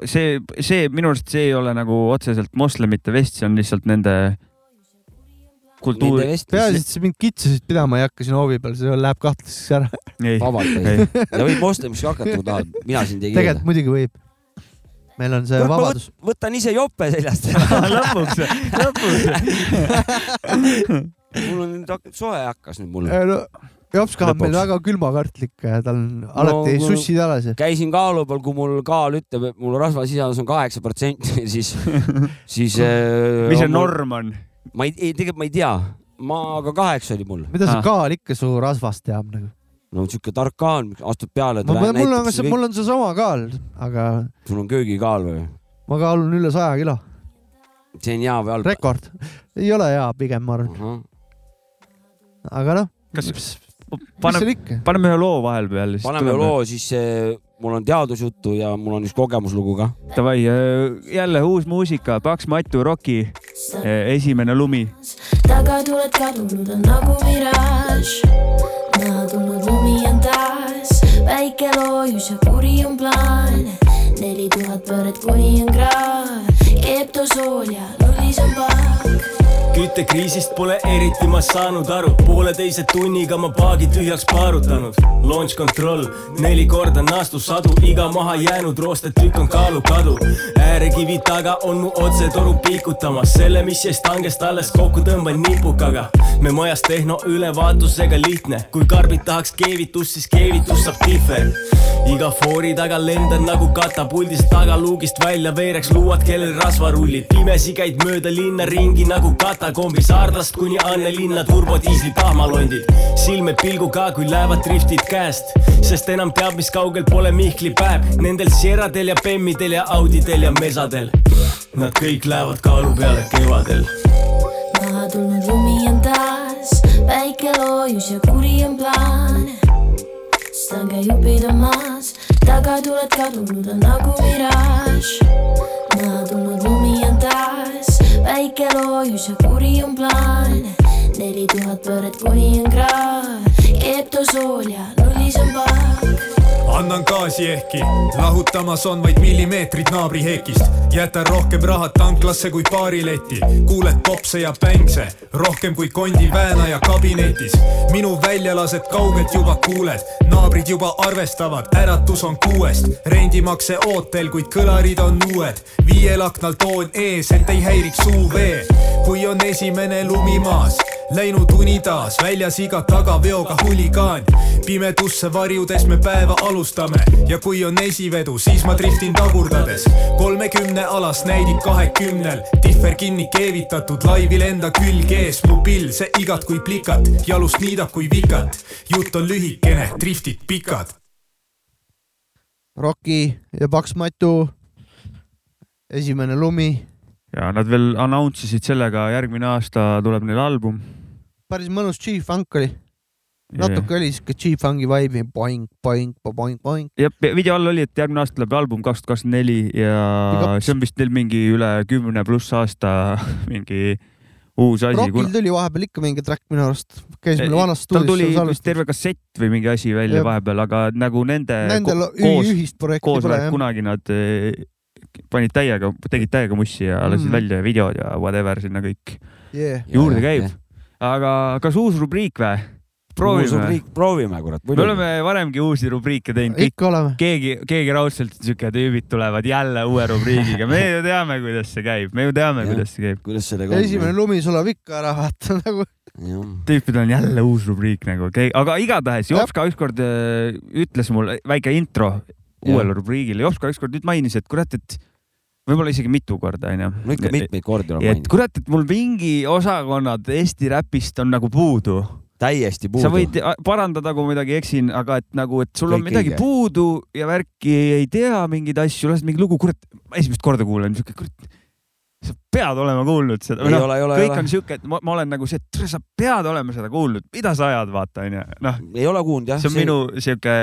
see, see minu arust see ei ole nagu otseselt moslemite vest, see on lihtsalt nende kultuur peaasi, et sa mind kitsasid pidama ei hakka siin hoovi peal, see läheb kahtlaseks ära. ei, vabalt ei võid moslemiks ka hakata, kui tahad, mina sind ei keela tegelikult. muidugi võib. meil on see ma vabadus. võtan ise jope seljast. lõpuks, lõpuks. mul on nüüd soe hakkas nüüd mul. Jops kahab meil Lõpuks. väga külmakartlik, tal on alati no- sussid ja. käisin kaalu peal, kui mul kaal ütleb, et mul rasvasisaldus on kaheksa protsenti, siis, siis. mis see? norm on? Ma ei, ei tegelikult ma ei tea, ma, aga kaheksa oli mul. mida see Ah. kaal ikka su rasvast teab nagu? no siuke tark kaal, astub peale. mul on, mul on seesama kaal, aga sul on köögikaal või? ma kaalun üle saja kilo, see on hea või halb? rekord. ei ole hea, pigem ma arvan, aga noh, kas paneme, paneme ühe loo vahepeal. paneme. loo, siis mul on teadusjuttu ja mul on üks kogemuslugu ka. Davai, jälle uus muusika, Paks Matu Rocki esimene lumi. tagatuled kadunud on nagu miraaž. maha tulnud lumi on taas, väike loojus ja kuri on plaan. Neli tuhat pööret kuni on kraav, keeptosool ja nullis on paak. küttekriisist pole eriti ma saanud aru, pooleteise tunniga ma paagi tühjaks paarutanud. Launch control, neli korda naastusadu, iga maha jäänud roostetükk on kaalukadu. äärekivi taga on mu otsetoru piikutamas, selle, mis jäi stangest alles kokku tõmban nipukaga. me majas tehno ülevaatusega lihtne, kui karbid tahaks keevitust, siis keevitus saab tihver. Iga foori taga lendan nagu katapuldist tagaluugist välja veereks luuad, kellel rasvarullid. pimesi käid mööda linna ringi nagu katakombis Ardast kuni Annelinna turbodiisli tahmalondid. silme pilguga, kui lähevad driftid käest, sest enam teab, mis kaugel pole Mihkli päev. Nendel Sierradel ja Bemmidel ja Audidel ja Mesadel. Nad kõik lähevad kaalu peale kevadel. maha tulnud lumi on taas, väike loojus ja kuri on plaan. Stange jupid on maas, tagatuled kadunud on nagu miraaž. maha tulnud lumi on taas, väike loojus ja kuri on plaan. neli tuhat pööret kuni on kraav, keeptosool ja nullis on paak annan gaasi ehkki lahutamas on vaid millimeetrid naabri hekist. jätan rohkem raha tanklasse kui baariletti, kuuled popse ja pängse rohkem kui kondi väänaja kabinetis. minu väljalased kaugelt juba kuuled, naabrid juba arvestavad, äratus on kuuest, rendimakse ootel, kuid kõlarid on uued. viiel aknal toon ees, et ei häiriks suuvee, kui on esimene lumi maas läinud uni taas, väljas iga tagaveoga huligaan. pimedusse varjudes me päeva alustame ja kui on esivedu, siis ma driftin tagurdades. kolmekümne alas näidik kahekümnel, tihver kinni keevitatud, laivil enda külg ees, mu pill, see igat kui plikat, jalust niidab kui vikat. jutt on lühikene, driftid pikad Rocki ja Paks Matu. esimene lumi, ja nad veel announce isid sellega, järgmine aasta tuleb neil album. päris mõnus G-funk oli, natuke oli siuke G-funki vibe'i, boing, boing, boing, boing. ja video all oli, et järgmine aasta tuleb album kaks tuhat kakskümmend neli ja see on vist neil mingi üle kümne pluss aasta mingi uus asi. Rockil tuli vahepeal ikka mingi track minu arust, käis meil vanas tal tuli stuudios vist terve kassett või mingi asi välja Jep. vahepeal, aga nagu nende Nendel ko- koos, ühist projekti koos pole jah. kunagi nad eh, panid täiega, tegid täiega mussi ja lasid Mhm. välja videod ja whatever sinna kõik Yeah. juurde käib. aga kas uus rubriik või? proovime. proovime, kurat. me oleme varemgi uusi rubriike teinud, ikka oleme. keegi, keegi raudselt siuke tüübid tulevad jälle uue rubriigiga, me ju teame, kuidas see käib, me ju teame, kuidas see käib. kuidas sellega esimene lumi sulab ikka ära, vaata nagu. on? tüüpidel on jälle uus rubriik nagu, aga igatahes Jopska ükskord äh, ütles mulle väike intro uuele rubriigile, Jopska ükskord nüüd mainis, et kurat, et võib-olla isegi mitu korda onju. no ikka mitmeid kordi olen et maininud. kurat, et mul mingi osakonnad Eesti räpist on nagu puudu. Täiesti puudu. sa võid parandada, kui midagi eksin, aga et nagu, et sul on Kõik midagi õige. puudu ja värki ei tea mingeid asju, lased mingi lugu, kurat, esimest korda kuulan, siuke kurat, sa pead olema kuulnud seda. Ei kõik ole. on siuke, et ma, ma olen nagu see, et sa pead olema seda kuulnud, mida sa ajad, vaata onju, noh, ei ole kuulnud jah. see on minu siuke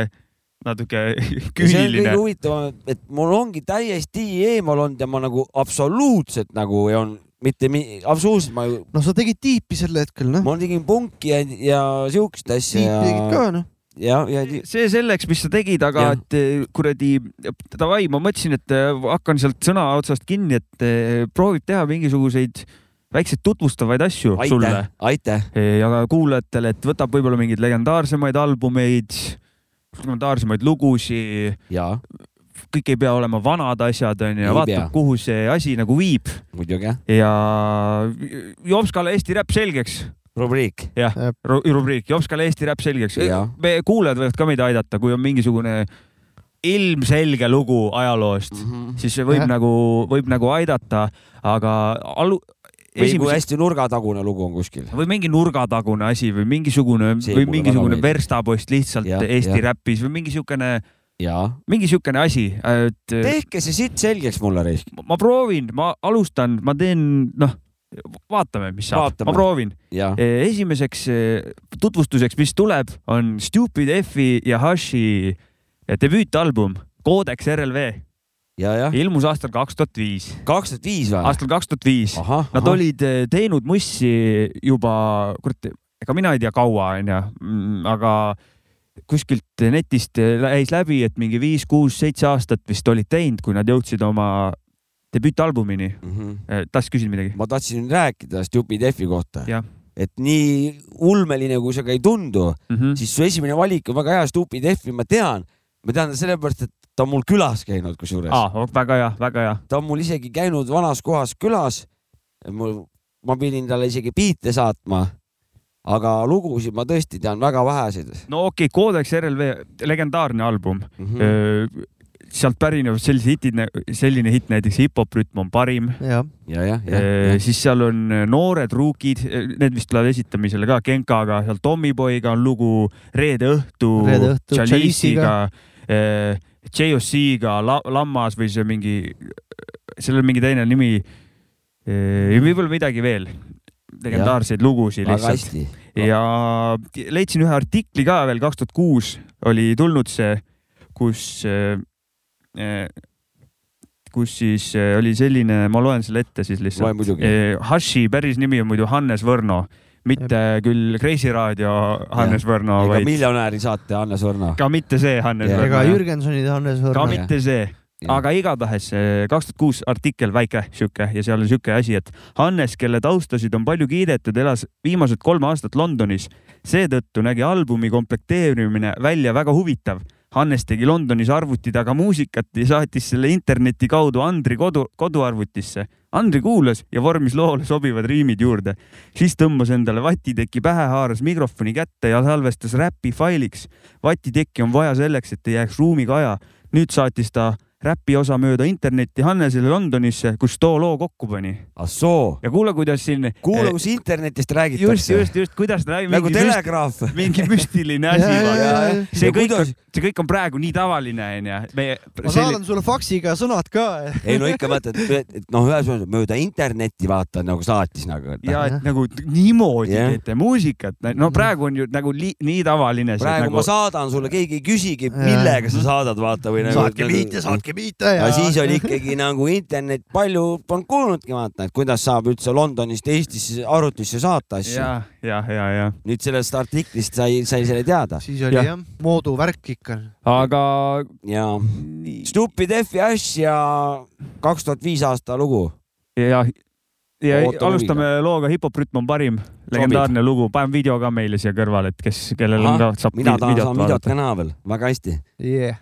natuke see on küüniline kõige. huvitavam, et mul ongi täiesti eemal olnud ja ma nagu absoluutselt nagu ei olnud mitte mi-, absoluutselt ma ju, no sa tegid tiipi sel hetkel, noh. ma tegin punki ja, ja siukest asja tiipi tegid ja ka, noh. ja, ja see selleks, mis sa tegid, aga Jah. et eh, kuradi davai, ma mõtlesin, et eh, hakkan sealt sõna otsast kinni, et eh, proovib teha mingisuguseid väikseid tutvustavaid asju sulle aitäh, aitäh. ja kuulajatele, et võtab võib-olla mingeid legendaarsemaid albumeid, legendaarsemaid lugusid, ja kõik ei pea olema vanad asjad onju ja vaatab kuhu see asi nagu viib. Muidugi jah, ja Jopskale Eesti räpp selgeks. Rubriik. jah rubriik. Jopskale Eesti räpp selgeks. Me kuulajad võivad ka meid aidata, kui on mingisugune ilmselge lugu ajaloost, siis see võib Jah. nagu, võib nagu aidata, aga alu-, või kui esimese hästi nurgatagune lugu on kuskil. või mingi nurgatagune asi või mingisugune See või mingisugune verstapost lihtsalt Jah, Eesti jah. räpis või mingi siukene, ja mingi siukene asi, et tehke see siit selgeks mulle, Reisk. ma proovin, ma alustan, ma teen, noh, vaatame, mis saab, ma proovin. ja, esimeseks eh, tutvustuseks, mis tuleb, on Stupid F-i ja Hashi debüütalbum Codex RLV, ja, jah. ilmus aastal kaks tuhat viis, kaks tuhat viis või? aastal kaks tuhat viis. Nad olid teinud mussi juba, kurat, ega mina ei tea kaua, onju, aga kuskilt netist käis läbi, et mingi viis, kuus, seitse aastat vist olid teinud, kui nad jõudsid oma debüütalbumini. tahtsid küsida midagi? Ma tahtsin rääkida Stupid F-i kohta et nii ulmeline, kui see ka ei tundu, Mhm. siis su esimene valik on väga hea, Stupid F-i ma tean. ma tean sellepärast, et ta on mul külas käinud kusjuures ah.. väga hea, väga hea. ta on mul isegi käinud vanas kohas külas. mul, ma pidin talle isegi biite saatma. Aga lugusid ma tõesti tean väga väheseid no okei okay,, Codex RLV, legendaarne album mm. mm. -hmm. sealt pärinevad sellised hitid, selline hitt näiteks Hip-hop rütm on parim. jah, ja, jah, jah, siis seal on Noored Ruukid, need vist tulevad esitamisele ka Genkaga, seal Tommyboyga on lugu Reede õhtu, Reede õhtu Chalice'iga, JOC-ga La,, Lammas või see mingi, sellel on mingi teine nimi. võib-olla midagi veel, legendaarseid lugusid lihtsalt ja leidsin ühe artikli ka veel kaks tuhat kuus oli tulnud see, kus, kus siis eh, oli selline, ma loen selle ette siis lihtsalt. Hashi päris nimi on muidu Hannes Võrno, mitte küll Kreisi raadio Hannes Võrno, ega vaid miljonäri saate Hannes Võrno. ka mitte see Hannes ega Võrno. Jürgensonid Hannes ka Võrno. mitte see, aga igatahes kaks tuhat kuus artikkel väike sihuke ja seal on sihuke asi, et Hannes, kelle taustasid on palju kiidetud, elas viimased kolm aastat Londonis. seetõttu nägi albumi komplekteerimine välja väga huvitav. Hannes tegi Londonis arvuti taga muusikat ja saatis selle interneti kaudu Andri kodu, koduarvutisse. Andri kuulas ja vormis loole sobivad riimid juurde. siis tõmbas endale vatiteki pähe, haaras mikrofoni kätte ja salvestas räpi failiks. vatitekki on vaja selleks, et ei jääks ruumiga aja nüüd saatis ta räpi osa mööda internetti Hannesele Londonisse, kus too loo kokku pani. ahsoo, ja kuule, kuidas siin. kuule, kus internetist just, räägitakse. just, just, kuidas ta räägib. nagu telegraaf. mingi müstiline asi see Ja kõik kuidas-, see kõik on praegu nii tavaline onju. meie. ma saadan sulle faksiga sõnad ka. ei no ikka vaata, et, noh, ühesõnaga mööda internetti vaata nagu saatis nagu. ja et nagu niimoodi Jah. teete muusikat, no praegu on ju nagu li, nii tavaline see praegu nagu ma saadan sulle, keegi ei küsigi, millega sa saadad, vaata või nagu. saatke biite, saatke biite ja siis oli ikkagi nagu internet, palju polnud kuulnudki vaata, et kuidas saab üldse Londonist Eestisse arvutisse saata asju. ja, ja, ja, ja, nüüd sellest artiklist sai, sai selle teada siis oli Jah. jah, moodu värk ikka. aga ja Stupid F ja Ash ja kaks tuhat viis aasta lugu. ja, ja Ootame alustame looga Hip-hop rütm on parim, legendaarne lugu, paneme video ka meile siia kõrvale, et kes, kellel on ka, saab mina vi- tahan, videot videot vaadata ka. näha veel, väga hästi. Yeah.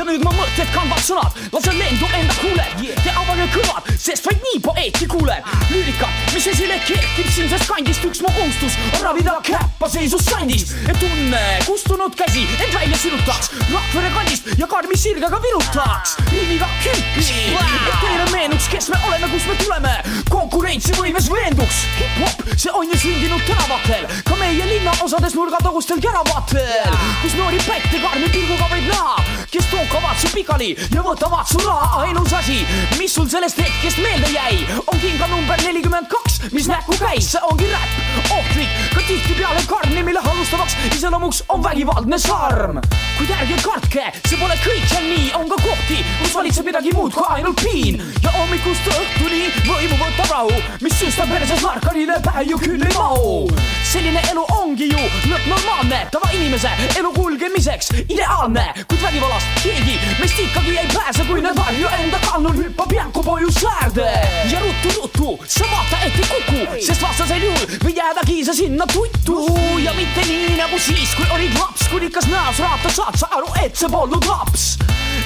Ja nüüd ma mõtted kandvad sõnad, lasen lendu enda kuuled yeah. ja avage kõrvad, sest vaid nii poeeti kuuleb. lüürikat, mis esile kerkib siinsest kandist, üks mu kohustus on ravida käppa seisus sandist, et tunne kustunud käsi end välja sirutaks, Rakvere kandist ja karmi sirgega virutaks, riimiga hüppi, et teile meenuks, kes me oleme, kust me tuleme, konkurentsivõimes veenduks. hip-hop, see on ju sündinud tänavatel, ka meie linnaosades nurgatagustel käravatel, kus noori pätte karmi pilguga võib näha, kes tookavad su pikali ja võtavad su raha, ainus asi, mis sul sellest hetkest meelde jäi, on kinga number nelikümmend kaks, mis näkku käis, see ongi räpp, ohtlik, ka tihtipeale karm, mille halvustavaks iseloomuks on vägivaldne sarm. kuid ärge kartke, see pole kõik seal nii, on ka kohti, kus valitseb midagi muud kui ainult piin. Ja hommikust õhtuni võimu võtab rahu, mis süstab perses narkarile pähe ju küll ei mahu. selline elu ongi ju lõppnormaalne, tavainimese elu kulgemiseks ideaalne, kuid vägivallast keegi meist ikkagi ei pääse, kui need varju enda kannul hüppab jänkupoju säärde. ja ruttu-ruttu, sa vaata, et ei kuku, sest vastasel juhul võid jäädagi sa sinna tuttu. Ja mitte nii nagu siis, kui olid laps, kuningas näos raata saad sa aru, et see polnud laps.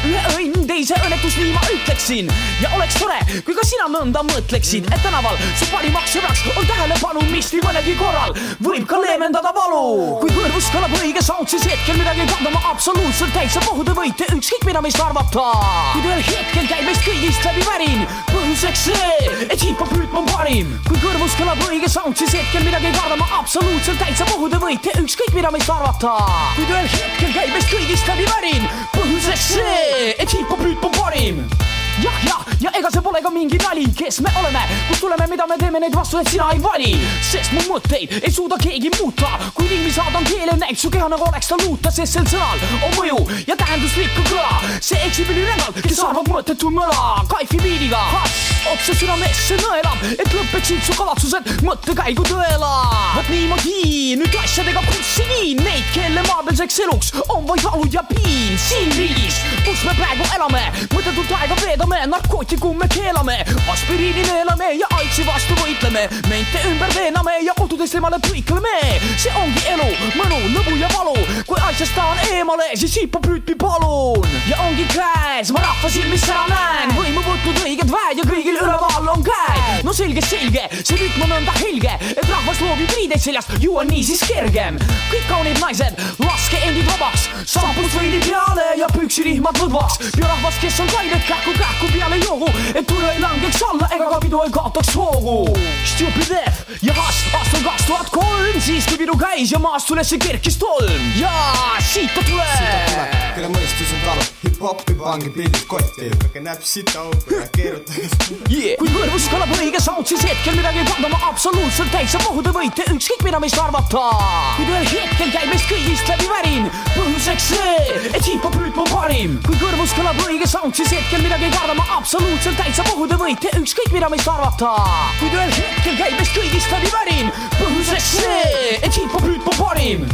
Ühe õnn, teise õnnetus, nii ma ütleksin. Ja oleks tore, kui ka sina nõnda mõtleksid, et tänaval su parimaks sõbraks on tähelepanu, mis nii mõnegi korral. Võib ka leevendada valu. kui kõrvus kõlab õige sound, siis hetkel midagi kandma absoluutselt täitsa te võite ükskõik mida meist arvata. kuid ühel hetkel käib meist kõigist läbi värin, põhjuseks see, et hip-hop rütm on parim. kui kõrvus kõlab õige sound, siis hetkel midagi kardama absoluutselt täitsa pohhu te võite ükskõik mida meist arvata. kuid ühel hetkel käib meist kõigist läbi värin, põhjuseks see, et hip-hop rütm on parim jah, jah, ja ega see pole ka mingi nali, kes me oleme, kust tuleme, mida me teeme, neid vastuseid sina ei vali, sest mu mõtteid ei suuda keegi muuta. kui ringi saadan keele, näib su keha nagu oleks ta luuta, sest sel sõnal on mõju ja tähenduslikku kõla. see eksib ülirängalt, kes arvab mõttetu möla, kaifi biidiga, otse südamesse nõelab, et lõpeksid su kavatsused mõttekäigu tõela. vot niimoodi. Nüüd asjadega kurssi viin neid, kelle maadelseks eluks on vaid valud ja piin siin riigis, kus me praegu elame, mõttetult aega veedame, narkootikume keelame, aspiriini neelame ja aidsi vastu võitleme, mente ümber veename ja kodudest eemale põikleme. see ongi elu, mõnu, lõbu ja valu, kui asjast tahan eemale, siis hip-hop rütmi palun. ja ongi käes, ma rahva silmis ära näen, võimu võtnud õiged väed ja kõigil üleval on käed. no selge, selge, see rütm on nõnda helge, et rahvas loobib riideid seljast, ju on niisiis kergem. kõik kaunid naised, laske endid vabaks, saapust veidi peale ja püksirihmad lõdvaks. biorahvas, kes on kained kähku-kähku peale joogu, et tule ei langeks alla ega ka pidu ei kaotaks hoogu. Stupid F ja Hass aastal kaks tuhat kolm, siis kui pidu käis ja maast ülesse kerkis tolm ja siit ta tuleb. kelle mõistus on talu, hip-hopi pange pildid kotti, näpp sita auku ja keerutage. yeah.. kui kõrvus kõlab õige sound, siis hetkel midagi kandma absoluutselt täitsa pohhu te võite ükskõik mida meist arvata. kuid ühel hetkel käib meist kõigist läbi värin, põhjuseks see, et hip-hop rütm on parim. kui kõrvus kõlab õige sound, siis hetkel midagi kardama absoluutselt täitsa pohhu te võite ükskõik mida meist arvata. kuid ühel hetkel käib meist kõigist läbi värin, põhjuseks see, et hip-hop rütm on parim.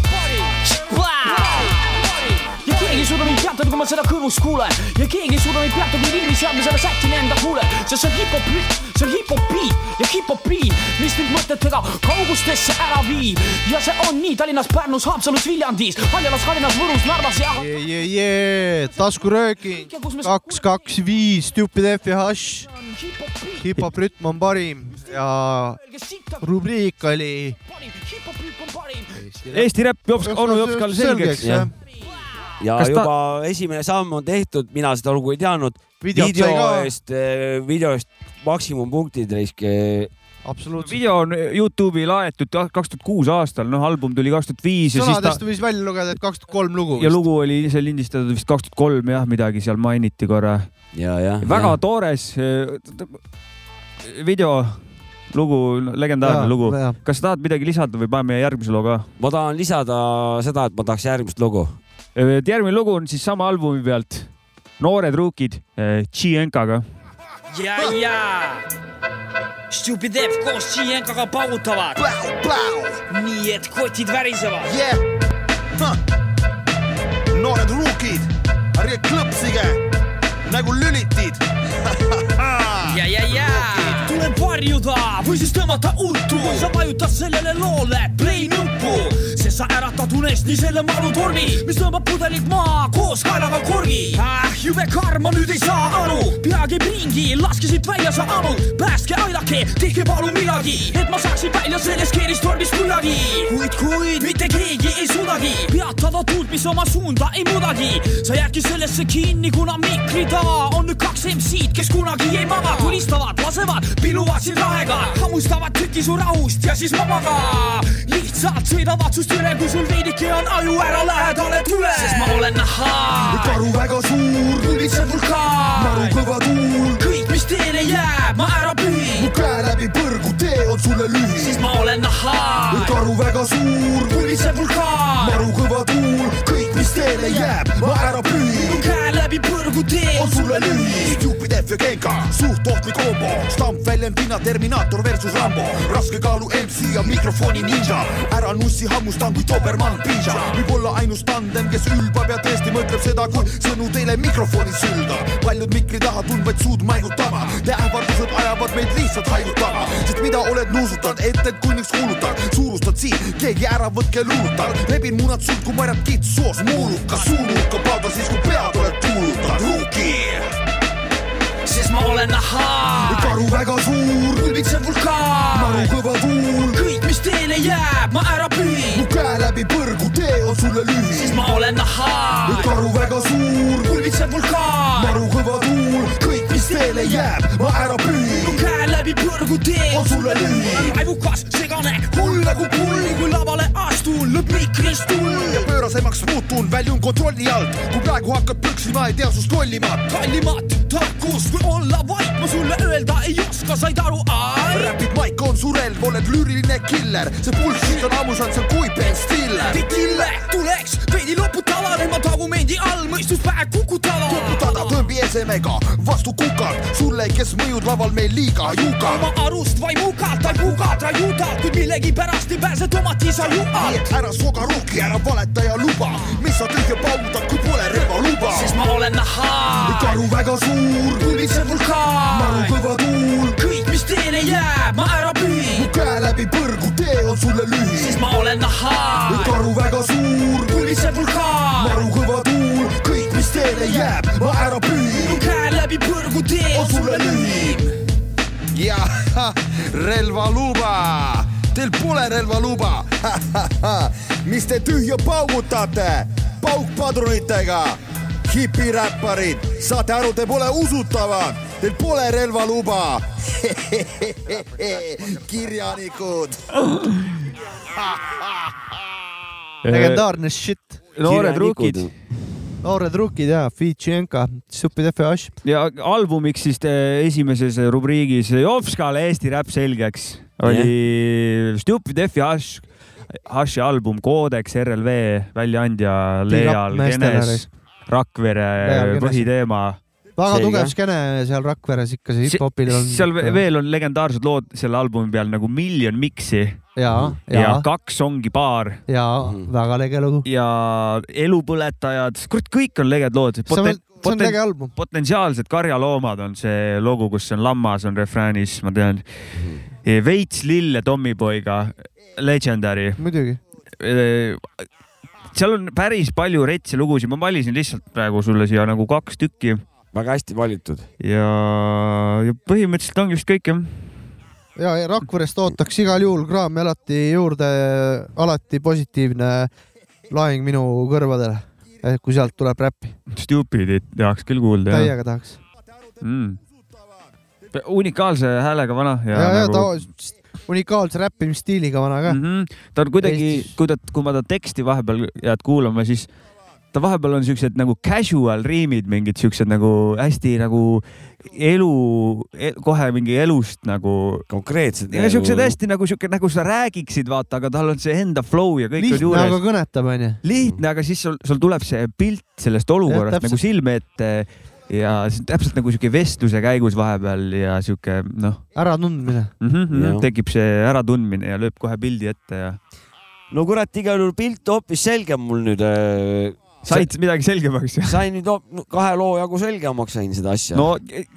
Ja keegi ei suuda mind peatada, kui ma seda kõrvus kuulen ja keegi ei suuda mind peatada, kui riimi seadmisele sätin enda huule, sest see on hip-hop rütm, see on hip-hop beat ja hip-hop beat, mis mind mõtetega kaugustesse ära viib ja see on nii Tallinnas, Pärnus, Haapsalus, Viljandis, Haljalas, Tallinnas, Võrus, Narvas ja yeah,. Yeah, yeah. taskurööking kaks, kaks, viis, Stupid F ja Hush. hip-hop rütm on parim ja rubriik oli Eesti Räpp Jops, onu Jopskal selgeks. jah. Ja Kas ta- juba esimene samm on tehtud, mina seda lugu ei teadnud. Video eest, video eest maksimumpunktid risk. absoluutselt. video on Youtube'i laetud kaks tuhat kuus aastal, noh, album tuli kaks tuhat viis ja siis ta sõnadest võis välja lugeda, et kaks tuhat kolm lugu. ja lugu oli ise lindistatud vist kaks tuhat kolm jah, midagi seal mainiti korra. ja, jah. väga toores eh, video, lugu, legendaarne Jaa, lugu kas sa tahad midagi lisada või paneme järgmise loo ka? ma tahan lisada seda, et ma tahaks järgmist lugu. Et järgmine lugu on siis sama albumi pealt Noored ruukid Tšienkaga. ja, ja. Stupid F koos Tšienkaga paugutavad. nii et kotid värisevad. yeah.. noored ruukid, ärge klõpsige nagu lülitid. ja, ja, ja. Tuleb varjuda või siis tõmmata ultru. sa vajutad sellele loole play nuppu, sest sa äratad unest nii selle marutormi, mis tõmbab pudelit maha koos kaelaga korgi ah,. jube karm, ma nüüd ei saa aru, pea käib ringi, laske siit välja sa ammu, päästke, aidake, tehke palun midagi, et ma saaksin välja sellest keeristormist kuidagi. kuid, kuid mitte keegi ei suudagi peatada tuult, mis oma suunda ei muudagi. sa jäädki sellesse kinni, kuna mikri taga on nüüd kaks MC-d, kes kunagi ei maga, tulistavad, lasevad, piluvad sind lahega, hammustavad tüki su rahust ja siis mabaga. lihtsalt sõidavad sust üle, kui sul veidike on aju ära lähedale tule. sest ma olen nahhaa. karu väga suur, pülvitsev vulkaan. maru kõva tuul, kõik, mis teele jääb, ma ära pühin. mu käe läbi põrgu, tee on sulle lühi. siis ma olen nahhaa. karu väga suur, pülvitsev vulkaan. maru kõva tuul, kõik, mis teele jääb, ma ära mu käe läbi põrgu tee. On sulle lühi. Stupid F ja Genka, suht ohtlik kombo, stampväljendina Terminaator versus Rambo, raske kaalu MC ja mikrofoni ninja, ära nussi hammustan kui Dobermann pinja, võib-olla ainus tandem, kes ülbab ja tõesti mõtleb seda, kui sõnu teile mikrofoni sülgab. paljud mikri taha tundvaid suud maigutama, ja ähvardused ajavad meid lihtsalt haigutama, sest mida oled nuusutanud, et end kunniks kuulutad, suurustad siin, keegi ära võtke luulutab, rebin munad sult, kui marjad kits soos, muulukas, suunulka pauda siis, kui pead oled kuulutanud, ruuki sest ma olen nahhaa. karu väga suur, pülvitsev vulkaan. maru kõva tuul, kõik, mis teele jääb, ma ära pühin. mu käe läbi põrgu, tee on sulle lühi. siis ma olen nahhaa. karu väga suur, pülvitsev vulkaan. maru kõva tuul, kõik, mis teele jääb, ma ära mu pühin. käe läbi põrgu tee on sulle lühi. raivukas, segane, hull nagu pull, kui lavale astun, lõpp mikrist tull. ja pöörasemaks muutun, väljun kontrolli alt, kui praegu hakkad püksima, ei tea sust lollimat. kallimat tarkust, kui olla vait, ma sulle öelda ei oska, said aru, ai. räpid maik on su relv, oled lüüriline killer, see bullshit on ammu saanud, see on kui Ben Stiller. Titille tuleks veidi loputada, tema tagumendi all mõistuspäev kukutada. kukutada tõmbi esemega vastu kukalt, sulle, kes mõjud laval meil liiga juka. oma arust vaimukalt, ta ei pugat, raiutad, kuid millegipärast ei pääse tomatisa ju alt. Ära soga ruuki, ära valeta ja luba, mis sa tühja paugutad, kui pole relvaluba. sest ma olen nahhaa. karu väga suur, pülvitsev vulkaan. maru kõva tuul, kõik, mis teele jääb, ma ära pühin. mu käe läbi põrgu, tee on sulle lühi. sest ma olen nahhaa. karu väga suur, pülvitsev vulkaan. maru kõva tuul, kõik, mis teele jääb, ma ära mu pühin. käe läbi põrgu tee on sulle lühi. ja relvaluba, teil pole relvaluba. mis te tühja paugutate paukpadrunitega? hipiräpparid, saate aru, te pole usutavad, teil pole relvaluba. kirjanikud. legendaarne shit. noored ruukid. noored ruukid ja, Fitšenka, Stupid F ja Ash. ja albumiks siis te esimeses rubriigis Jopskale Eesti räpp selgeks oli Stupid F ja Hush, Hushi album Codex RLV väljaandja Leal Genes, Rakvere põhiteema. väga tugev skeene seal Rakveres ikka, see hip-hopil on. seal ve- veel on legendaarsed lood selle albumi peal nagu Million Mixi ja, ja ja, kaks ongi paar ja väga lege lugu. ja Elupõletajad, kurat, kõik on leged lood. on, see on lege album. potentsiaalsed karjaloomad on see lugu, kus on lammas on refräänis, ma tean. veits lille Tommyboyga, Legendary. muidugi. seal on päris palju retse lugusid, ma valisin lihtsalt praegu sulle siia nagu kaks tükki väga hästi valitud. ja, ja põhimõtteliselt ongi vist kõik jah. ja ja Rakverest ootaks igal juhul kraami alati juurde, alati positiivne laeng minu kõrvadele, kui sealt tuleb räppi, Stupidit tahaks küll kuulda. täiega tahaks. mm.. unikaalse häälega vana ja, ja, ja nagu... ta unikaalse räppimisstiiliga vana ka mm. -hmm. ta on kuidagi, kui ta, kui ma ta teksti vahepeal jääd kuulama, siis ta vahepeal on siuksed nagu casual riimid, mingid siuksed nagu hästi nagu elu el,, kohe mingi elust nagu. konkreetsed. ja siuksed hästi nagu siuke, nagu sa räägiksid, vaata, aga tal on see enda flow ja kõik on lihtne, juures aga kõnetab, onju. lihtne, aga siis sul, sul tuleb see pilt sellest olukorrast täpselt. nagu silme ette ja see on täpselt nagu siuke vestluse käigus vahepeal ja siuke noh äratundmine mm. -hmm, tekib see äratundmine ja lööb kohe pildi ette ja. no kurat, igal juhul pilt hoopis selgem mul nüüd. Said midagi selgemaks? sain nüüd no, kahe loo jagu selgemaks sain seda asja. no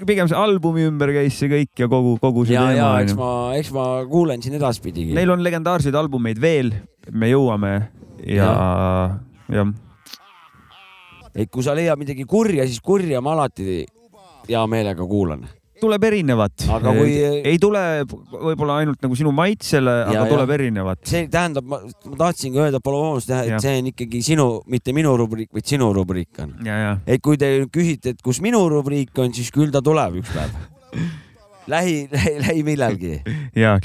pigem see albumi ümber käis see kõik ja kogu, kogu see ja, ja teema eks onju. ma, eks ma kuulen siin edaspidigi. Neil on legendaarseid albumeid veel, me jõuame ja, jah. et kui sa leiad midagi kurja, siis kurja ma alati hea meelega kuulan. Tuleb erinevat, kui- ei tule võib-olla ainult nagu sinu maitsele, aga Ja, tuleb ja. erinevat. see tähendab, ma, tahtsingi öelda, palun vabandust, Jah. et see on ikkagi sinu, mitte minu rubriik, vaid sinu rubriik on. ja, ja et kui te küsite, et kus minu rubriik on, siis küll ta tuleb üks päev. lähi, lähi, lähi millalgi. ja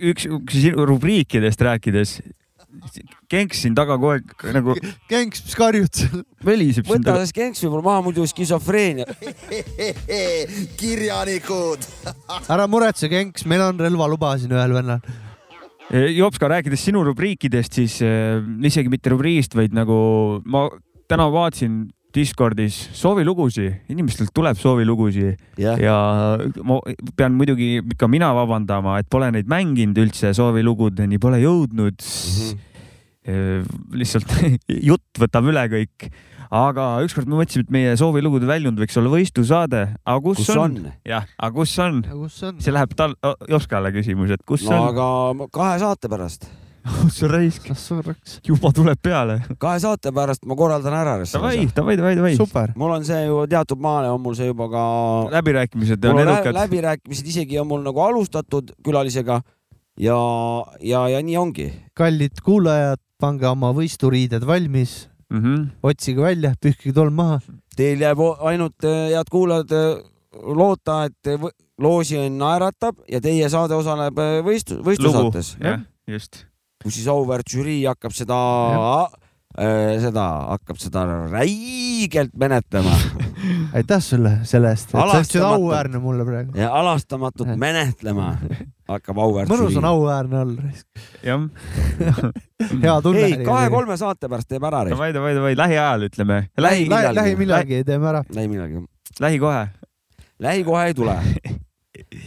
üks, üks rubriikidest rääkides, Genks siin taga kogu aeg nagu Genks, mis karjud seal? väliseb siin võta taga. see skenks võib-olla maha, muidu skisofreenia. kirjanikud. ära muretse, Genks, meil on relvaluba siin ühel vennal. Jopska, rääkides sinu rubriikidest, siis äh, isegi mitte rubriigist, vaid nagu ma täna vaatasin Discordis soovilugusid, inimestelt tuleb soovilugusid Jah. ja ma pean muidugi ikka mina vabandama, et pole neid mänginud üldse, soovilugudeni pole jõudnud mm. -hmm. lihtsalt jutt võtab üle kõik, aga ükskord me mõtlesime, et meie soovilugude väljund võiks olla võistlusaade, aga kus, Kus on, on?? jah, aga kus on? kus on? see läheb tal, Jopskale küsimus, et kus no on? aga kahe saate pärast, sa raisk, las surraks. juba tuleb peale. kahe saate pärast ma korraldan ära. Davai, davai, davai, davai. super. mul on see ju teatud maale on mul see juba ka. läbirääkimised on edukad. läbirääkimised isegi on mul nagu alustatud külalisega ja, ja, ja nii ongi. kallid kuulajad, pange oma võisturiided valmis, mm. -hmm. otsige välja, pühkige tolm maha. Teil jääb ainult, head kuulajad, loota, et võ- loosi naeratab ja teie saade osaleb äh, võistlu, võistlusaates, jah, just. Kus siis auväärt žürii hakkab seda, seda, hakkab seda räigelt menetlema aitäh sulle selle eest, et sa ütlesid Alastamatu. auväärne mulle praegu. ja halastamatult menetlema hakkab auväärt mõnus on žürii. auväärne olla. jah. hea tunne. ei, kahe-kolme saate pärast teeb ära. davai, davai, davai, lähiajal ütleme. lähi, millalgi. lähi millalgi teeme ära. lähi millalgi. lähikohe. lähi kohe ei tule.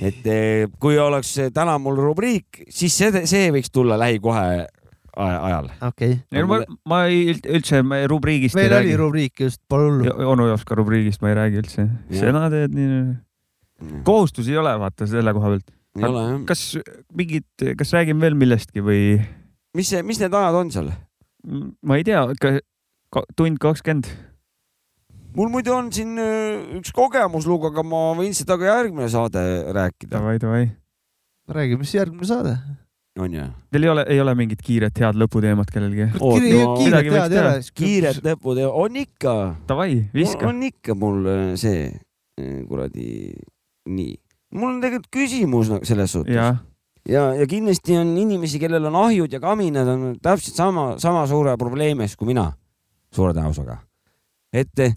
et eh, kui oleks täna mul rubriik, siis see, see võiks tulla lähi kohe aja- ajal. okei ei no ma, ma ei, üldse ma ei- rubriigist okay.. ei meil oli räägi. rubriik just, pole hullu. onu Jopska rubriigist ma ei räägi üldse. Sina teed nii. kohustusi ei ole, vaata selle koha pealt. kas mingid, kas räägime veel millestki või? mis see, mis need ajad on seal? ma ei tea, tund kakskümmend. Mul muidu on siin öö, üks kogemuslugu, aga ma võin seda ka järgmine saade rääkida. davai, davai. räägi, mis järgmine saade? on ju? Teil ei ole, ei ole mingit kiiret head lõputeemat kellelgi? kiiret head ei ole. kiired lõpud, on ikka. Davai, viska. on ikka mul öö, see öö, kuradi, nii. mul on tegelikult küsimus nagu selles suhtes. jah, ja, ja kindlasti on inimesi, kellel on ahjud ja kaminad on täpselt sama, sama suure probleemi ees kui mina, suure tõenäosusega. et,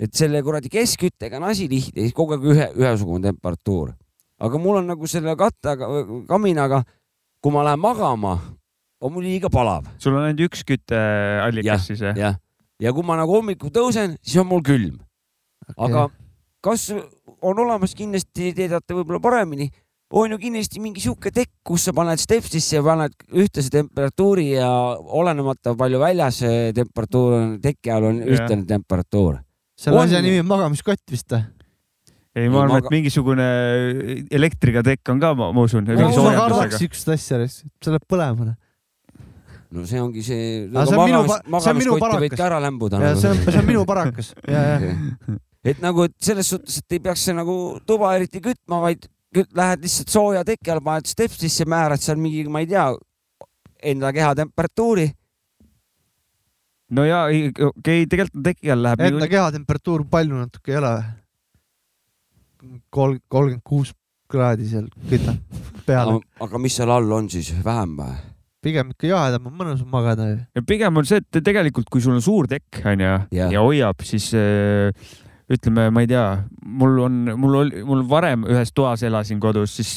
et selle kuradi keskküttega on asi lihtne, kogu aeg ühe, ühesugune temperatuur. aga mul on nagu selle kattaga, kaminaga, kui ma lähen magama, on mul liiga palav. sul on ainult üks kütteallikas siis jah? jah, ja kui ma nagu hommikul tõusen, siis on mul külm. aga kas on olemas kindlasti, te teate võib-olla paremini, on ju kindlasti mingi sihuke tekk, kus sa paned stepsisse ja paned ühtlase temperatuuri ja olenemata palju väljas temperatuur on, teki all on ühtlane temperatuur. Selle On- asja nimi on magamiskott vist või? ei, ma arvan, et mingisugune elektriga tekk on ka, ma usun. ma kardaks siukest asja, see läheb põlema. no see ongi see. See on minu see on minu parakas. ka ära lämbuda. ja see on, see on minu parakas. ja, ja. et nagu, et selles suhtes, et ei peaks see nagu tuba eriti kütma, vaid lähed lihtsalt sooja teki all, paned stepsisse, määrad seal mingi, ma ei tea, enda keha temperatuuri. No ja ei, okei okay,, tegelikult teki all läheb Enda kehatemperatuur palju natuke ei ole või? kolm, kolmkümmend kuus kraadi seal kütab peale. aga mis seal all on siis, vähem või? pigem ikka jahedam on mõnusam magada ju. ja pigem on see, et tegelikult, kui sul on suur tekk onju Jah. ja hoiab, siis äh, ütleme, ma ei tea, mul on, mul oli, mul varem ühes toas elasin kodus, siis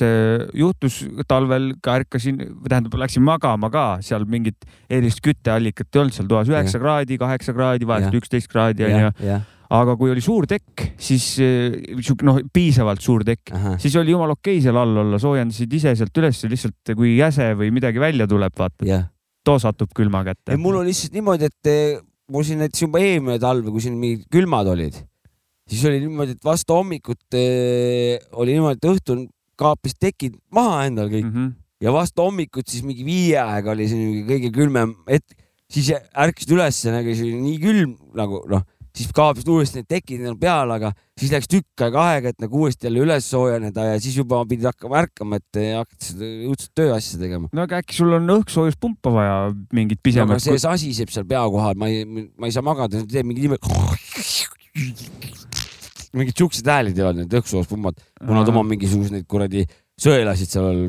juhtus talvel ka ärkasin, tähendab, läksin magama ka, seal mingit erilist kütteallikat ei olnud seal toas, üheksa kraadi, kaheksa kraadi, vahest üksteist kraadi onju., aga kui oli suur tekk, siis sihuke noh, piisavalt suur tekk, siis oli jumala okei seal all olla, soojendasid ise sealt üles, lihtsalt kui jäse või midagi välja tuleb, vaata. Too satub külma kätte. Mul oli lihtsalt niimoodi, et eh, mul siin näiteks juba eelmine talv, kui siin mingid külmad olid, siis oli niimoodi, et vastu hommikut eh, oli niimoodi, et õhtul kaapis tekid maha endal kõik mm -hmm. ja vastu hommikut siis mingi viie aega oli see kõige külmem hetk, siis ärkasid üles, nagu see oli nii külm nagu noh, siis kaapisid uuesti need tekid endal peale, aga siis läks tükk aega aega, et nagu uuesti jälle üles soojeneda ja siis juba pidid hakkama ärkama, et eh, hakati seda õudset tööasja tegema. no aga äkki sul on õhksoojuspumpa vaja mingit no, pisemat see sasiseb seal pea kohal, ma ei, ma ei saa magada, teeb mingi niimoodi. mingid siuksed häälid ei olnud need õhksoojuspumvad, kuna nad oma mingisuguseid neid kuradi sõelasid seal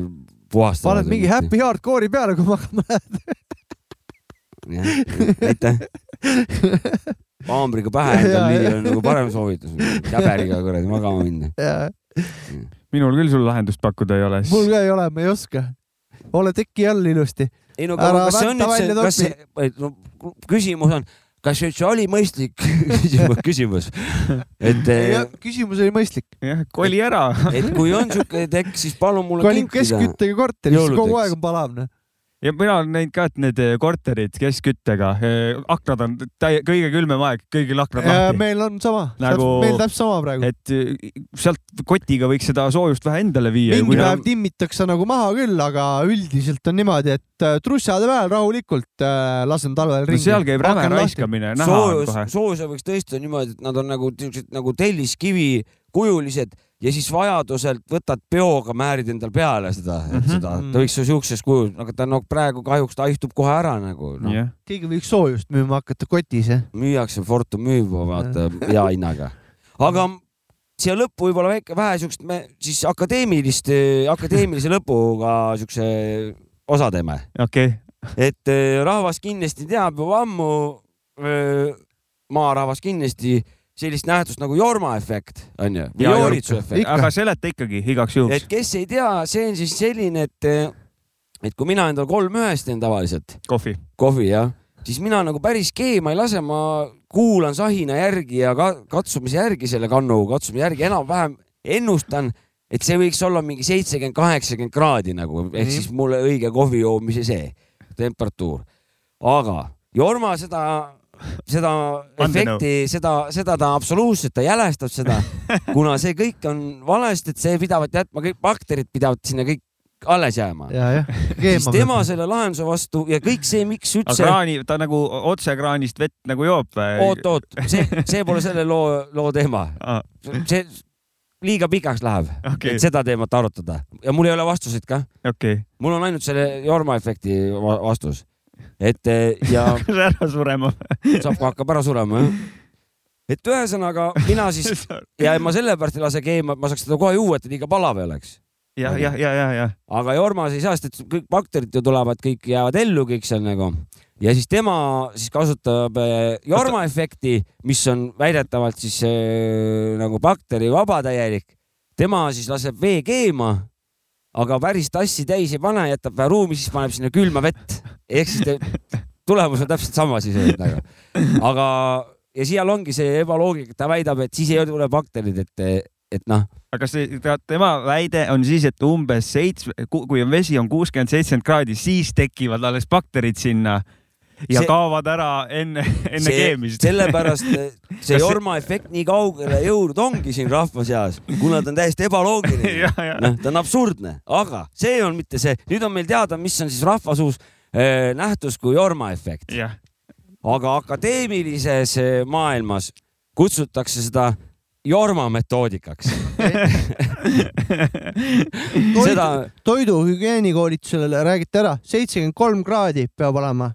puhastavad. paned mingi happy hardcore'i peale, kui magama lähed. aitäh. haamriga pähe endal lüüa on nagu parem soovitus, käberiga kuradi magama minna. minul küll sul lahendust pakkuda ei ole. mul ka ei ole, ma ei oska. ole teki all ilusti. ei no aga kas see on üldse, kas see, no küsimus on, kas see üldse oli mõistlik küsimus, küsimus, et eh, küsimus oli mõistlik. jah, koli ära. et kui on siuke tekk, siis palun mulle kolib keskküttega korterisse, kogu aeg on palav, noh. Ja mina olen näinud ka, et need eh, korterid keskküttega, aknad on täie- kõige külmem aeg, kõigil aknad lahti. meil on sama Nagu-, meil täpselt sama praegu. et eh, sealt kotiga võiks seda soojust vähe endale viia. mingi päev timmitakse nagu maha küll, aga üldiselt on niimoodi, et trussade peal rahulikult äh, lasen talvel ringi. seal käib räme raiskamine, näha on soojus kohe., soojuse võiks tõesti niimoodi, et nad on nagu siuksed nagu telliskivi kujulised ja siis vajaduselt võtad peoga, määrid endal peale seda mm, -hmm. seda, ta võiks ju siukses kujul, aga ta no praegu kahjuks ta istub kohe ära nagu no.. Jah. keegi võiks soojust müüma hakata kotis, jah. müüakse, Fortum müüb, vaata hea hinnaga. aga siia lõppu võib-olla väike vähe siukest, me siis akadeemilist, akadeemilise lõpuga siukse osa teeme. okei okay.. et eh, rahvas kindlasti teab juba ammu, maarahvas kindlasti sellist nähtust nagu Jorma efekt onju, või Jooritsu efekt. aga seleta ikkagi igaks juhuks et. kes ei tea, see on siis selline, et, et kui mina endal kolm ühest teen tavaliselt, kohvi. kohvi jah, siis mina nagu päris keema ei lase, ma kuulan sahina järgi ja ka, katsumise järgi selle kannu katsumise järgi enam-vähem ennustan, et see võiks olla mingi seitsekümmend, kaheksakümmend kraadi nagu ehk Mhm. siis mulle õige kohvi joomise see temperatuur. aga Jorma seda, seda efekti, seda, seda ta absoluutselt, ta jälestab seda, kuna see kõik on valesti, et see pidavat jätma, kõik bakterid pidavad sinna kõik alles jääma. siis tema selle lahenduse vastu ja kõik see, miks üldse, kraani, ta nagu otse kraanist vett nagu joob oot, oot, see, see pole selle loo, loo teema. see liiga pikaks läheb Okei. et seda teemat arutada ja mul ei ole vastuseid ka. okei. mul on ainult selle Jorma efekti va- vastus. Et eh, ja ära surema. saab, hakkab ära surema, jah. et ühesõnaga mina siis ja ma sellepärast ei lase keema, et ma saaks seda kohe juua, et ta liiga palav ei oleks. jah, jah, ja, ja, ja. aga Jormas ei saa, sest et kõik bakterid ju tulevad, kõik jäävad ellu, kõik seal nagu ja siis tema siis kasutab eh, Jorma efekti, mis on väidetavalt siis eh, nagu bakterivaba täielik. tema siis laseb vee keema, aga päris tassi täis ei pane, jätab ruumi, siis paneb sinna külma vett. ehk siis te, tulemus on täpselt sama siis nagu. aga, ja seal ongi see ebaloogika, ta väidab, et siis ei tule bakterid, et, et noh, aga see, tema väide on siis, et umbes seitsme, kui on vesi on kuuskümmend, seitsekümmend kraadi, siis tekivad alles bakterid sinna ja See- kaovad ära enne, enne see, keemist. sellepärast see Jorma efekt nii kaugele jõudnud ongi siin rahva seas, kuna ta on täiesti ebaloogiline noh, ta on absurdne, aga see on mitte see, nüüd on meil teada, mis on siis rahvasuus äh, nähtus kui Jorma efekt. aga akadeemilises eh, maailmas kutsutakse seda Jorma metoodikaks. seda, toiduhügieenikoolitusele räägite ära, seitsekümmend kolm kraadi peab olema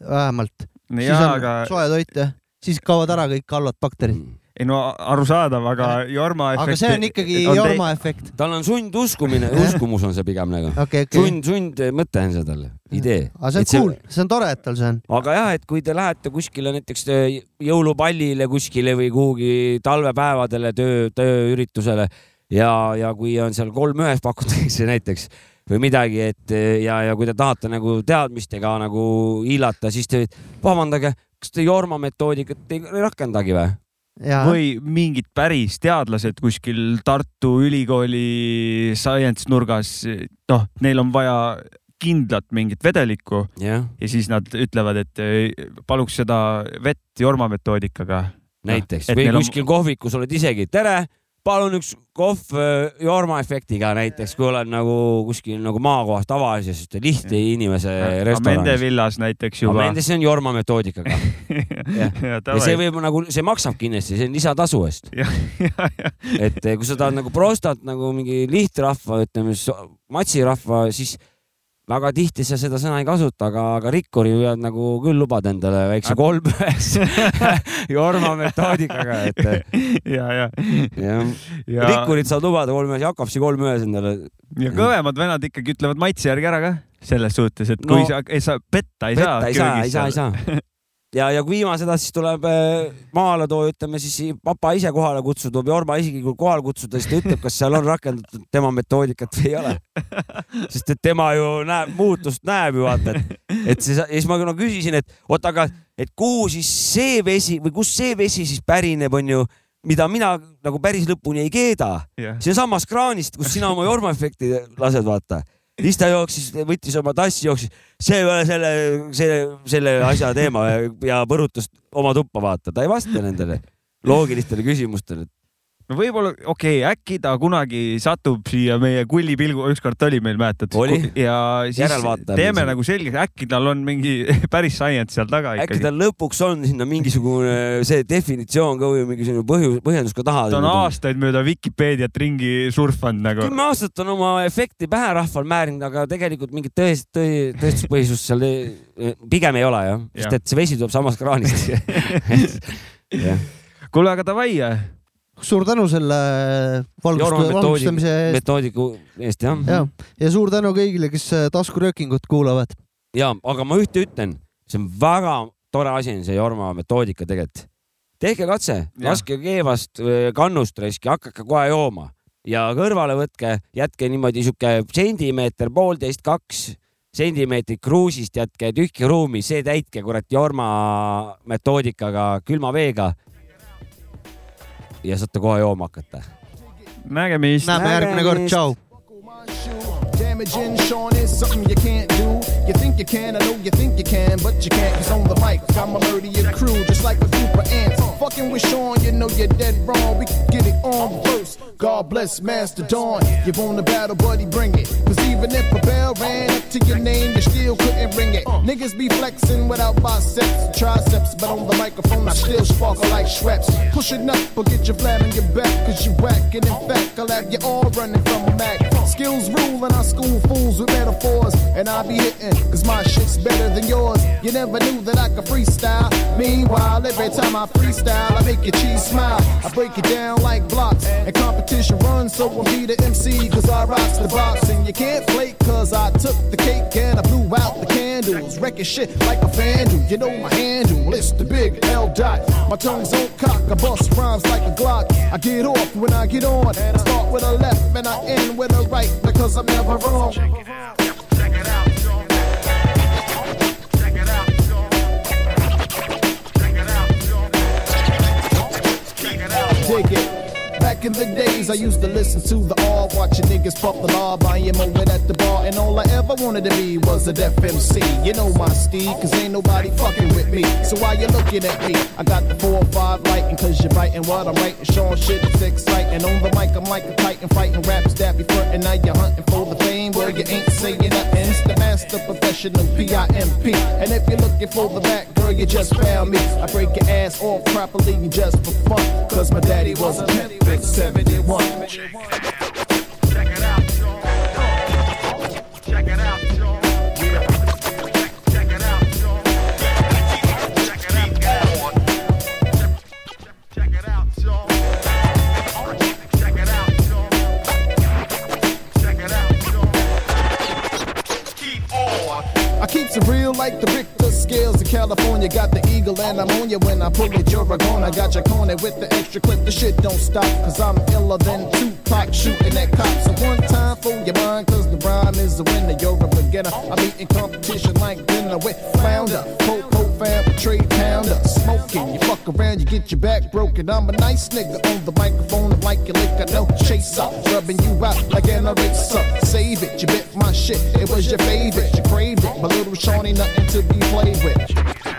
vähemalt. siis on aga soe toit jah, siis kaovad ära kõik halvad bakterid. ei no arusaadav, aga Jorma efekt. aga see on ikkagi Jorma efekt. tal on sunduskumine, uskumus on see pigem nagu. okei, okei. sund, sund mõte on see tal, idee. aga see on cool, see on tore, et tal see on. aga jah, et kui te lähete kuskile näiteks äh, jõulupallile kuskile või kuhugi talvepäevadele töö, tööüritusele ja, ja kui on seal kolm ühes pakutakse näiteks või midagi, et ja, ja kui te tahate nagu teadmistega nagu hiilata, siis te vabandage, kas te Jorma metoodikat ei rakendagi või? või mingid päris teadlased kuskil Tartu Ülikooli science nurgas, noh, neil on vaja kindlat mingit vedelikku yeah. ja siis nad ütlevad, et eh, paluks seda vett Jorma metoodikaga. näiteks või kuskil kohvikus oled isegi, tere, palun üks kohv äh, Jorma efektiga näiteks, kui oled nagu kuskil nagu maakohas tavalises lihtne inimese Mende restoranis. villas näiteks juba. Mendes on Jorma metoodikaga. ja, ja see võib nagu, see maksab kindlasti, see on lisatasu eest. et eh, kui sa tahad nagu prostat nagu mingi lihtrahva, ütleme siis matsirahva, siis väga tihti sa seda sõna ei kasuta, aga, aga rikkuri võivad nagu küll lubada endale väikse kolmühes Jorma metoodikaga, et. ja, ja, ja.. Ja- rikkurid saavad lubada kolmühes, Jakobsi kolmühes endale. ja kõvemad vennad ikkagi ütlevad maitse järgi ära ka, selles suhtes, et kui No, sa, ei sa petta ei saa. petta ei saa, ei saa, ei saa. ja, ja kui viimased siis tuleb äh, maaletooja, ütleme siis papa ise kohale kutsuda või Jorma isiklikult kohale kutsuda, siis ta ütleb, kas seal on rakendatud tema metoodikat või ei ole. sest et tema ju näeb, muutust näeb ju vaata, et, et siis, ja siis ma no küsisin, et oota, aga et kuhu siis see vesi või kust see vesi siis pärineb, onju mida mina nagu päris lõpuni ei keeda Jah.. siinsamas kraanist, kus sina oma Jorma efekti lased, vaata. Siis ta jooksis, võttis oma tassi, jooksis, see ei ole selle, selle, selle asja teema ja, ja põrutas oma tuppa, vaata, ta ei vasta nendele loogilistele küsimustele. No võib-olla, okei okay,, äkki ta kunagi satub siia meie kullipilgu, ükskord ta oli meil, mäletad? Ja siis teeme meil nagu selgeks, äkki tal on mingi päris science seal taga äkki ikkagi. tal lõpuks on sinna mingisugune see definitsioon ka või mingisugune põhjus, põhjendus ka taha. ta on aastaid mööda Vikipeediat ringi surfanud nagu. kümme aastat on oma efekti pähe rahval määrinud, aga tegelikult mingit tõest-, tõe-, tõestuspõhisust seal pigem ei ole jah, sest Jah. et see vesi tuleb samast kraanist. kuule, aga davai, suur tänu selle valgust- valgustamise eest metoodiku eest jah. ja, ja suur tänu kõigile, kes äh, taskuröökingut kuulavad. ja, aga ma ühte ütlen, see on väga tore asi on see Jorma metoodika tegelikult. tehke katse, laske keevast äh, kannust raisk ja hakake kohe jooma ja kõrvale võtke, jätke niimoodi sihuke sentimeeter, poolteist, kaks sentimeetrit kruusist jätke tühja ruumi, see täitke kurat Jorma metoodikaga külma veega. Ja saate kohe jooma hakata. nägemist. näeme järgmine kord, tšau. Damaging Sean is something you can't do. You think you can, I know you think you can, but you can't. Cause on the mic, I'm a murder your crew, just like a group of ants. Fucking with Sean, you know you're dead wrong. We can get it on first. God bless Master Dawn. You want the battle, buddy, bring it. Cause even if a bell ran up to your name, you still couldn't ring it. Niggas be flexing without biceps and triceps, but on the microphone, I still sparkle like Schweppes. Pushing up, but get your flat on your back, cause you whack. And in fact, I'll have you all running from a Mac. Skills rule, and I school fools with metaphors. And I be hitting, cause my shit's better than yours. You never knew that I could freestyle. Meanwhile, every time I freestyle, I make your cheese smile. I break it down like blocks. And competition runs, so I'm be the MC, cause I rocks the box. And you can't flake, cause I took the cake and I blew out the candles. Wrecking shit like a vandal. You know my handle, it's the big L dot. My tongue's on cock, I bust rhymes like a Glock. I get off when I get on. I start with a left and I end with a right, because I'm never wrong. Dig it. Back in the days, I used to listen to the R, watching niggas puff the law, buying moment at the bar, and all I ever wanted to be was a deaf MC. You know my steed, cause ain't nobody fucking with me. So why you looking at me? I got the four or five lighting, cause you're biting what I'm writing, showing shit that's exciting. On the mic, I'm like a titan, fighting raps that be frontin', now you're hunting for the fame, well, you ain't saying nothing. It's the master professional P-I-M-P. And if you're looking for the background, girl, you just found me. I break your ass off properly just for fun. Cause my daddy was a pimp 71. I keep it real like the big scales in California. Got the eagle and I'm on you when I pull it. You're a gonna. Got your corner with the extra clip. The shit don't stop. Cause I'm iller than Tupac shooting at cops. So one time for your mind. Cause the rhyme is the winner. You're a beginner. I'm eating competition like dinner with founder. Popo fam, trade pounder. Smoking. You fuck around, you get your back broken. I'm a nice nigga on the microphone. I'm like a liquor. No chaser. Rubbing you out like an eraser. Save it. You bit my shit. It was your favorite. You craved it. My little Shawnee, nothing to be played with.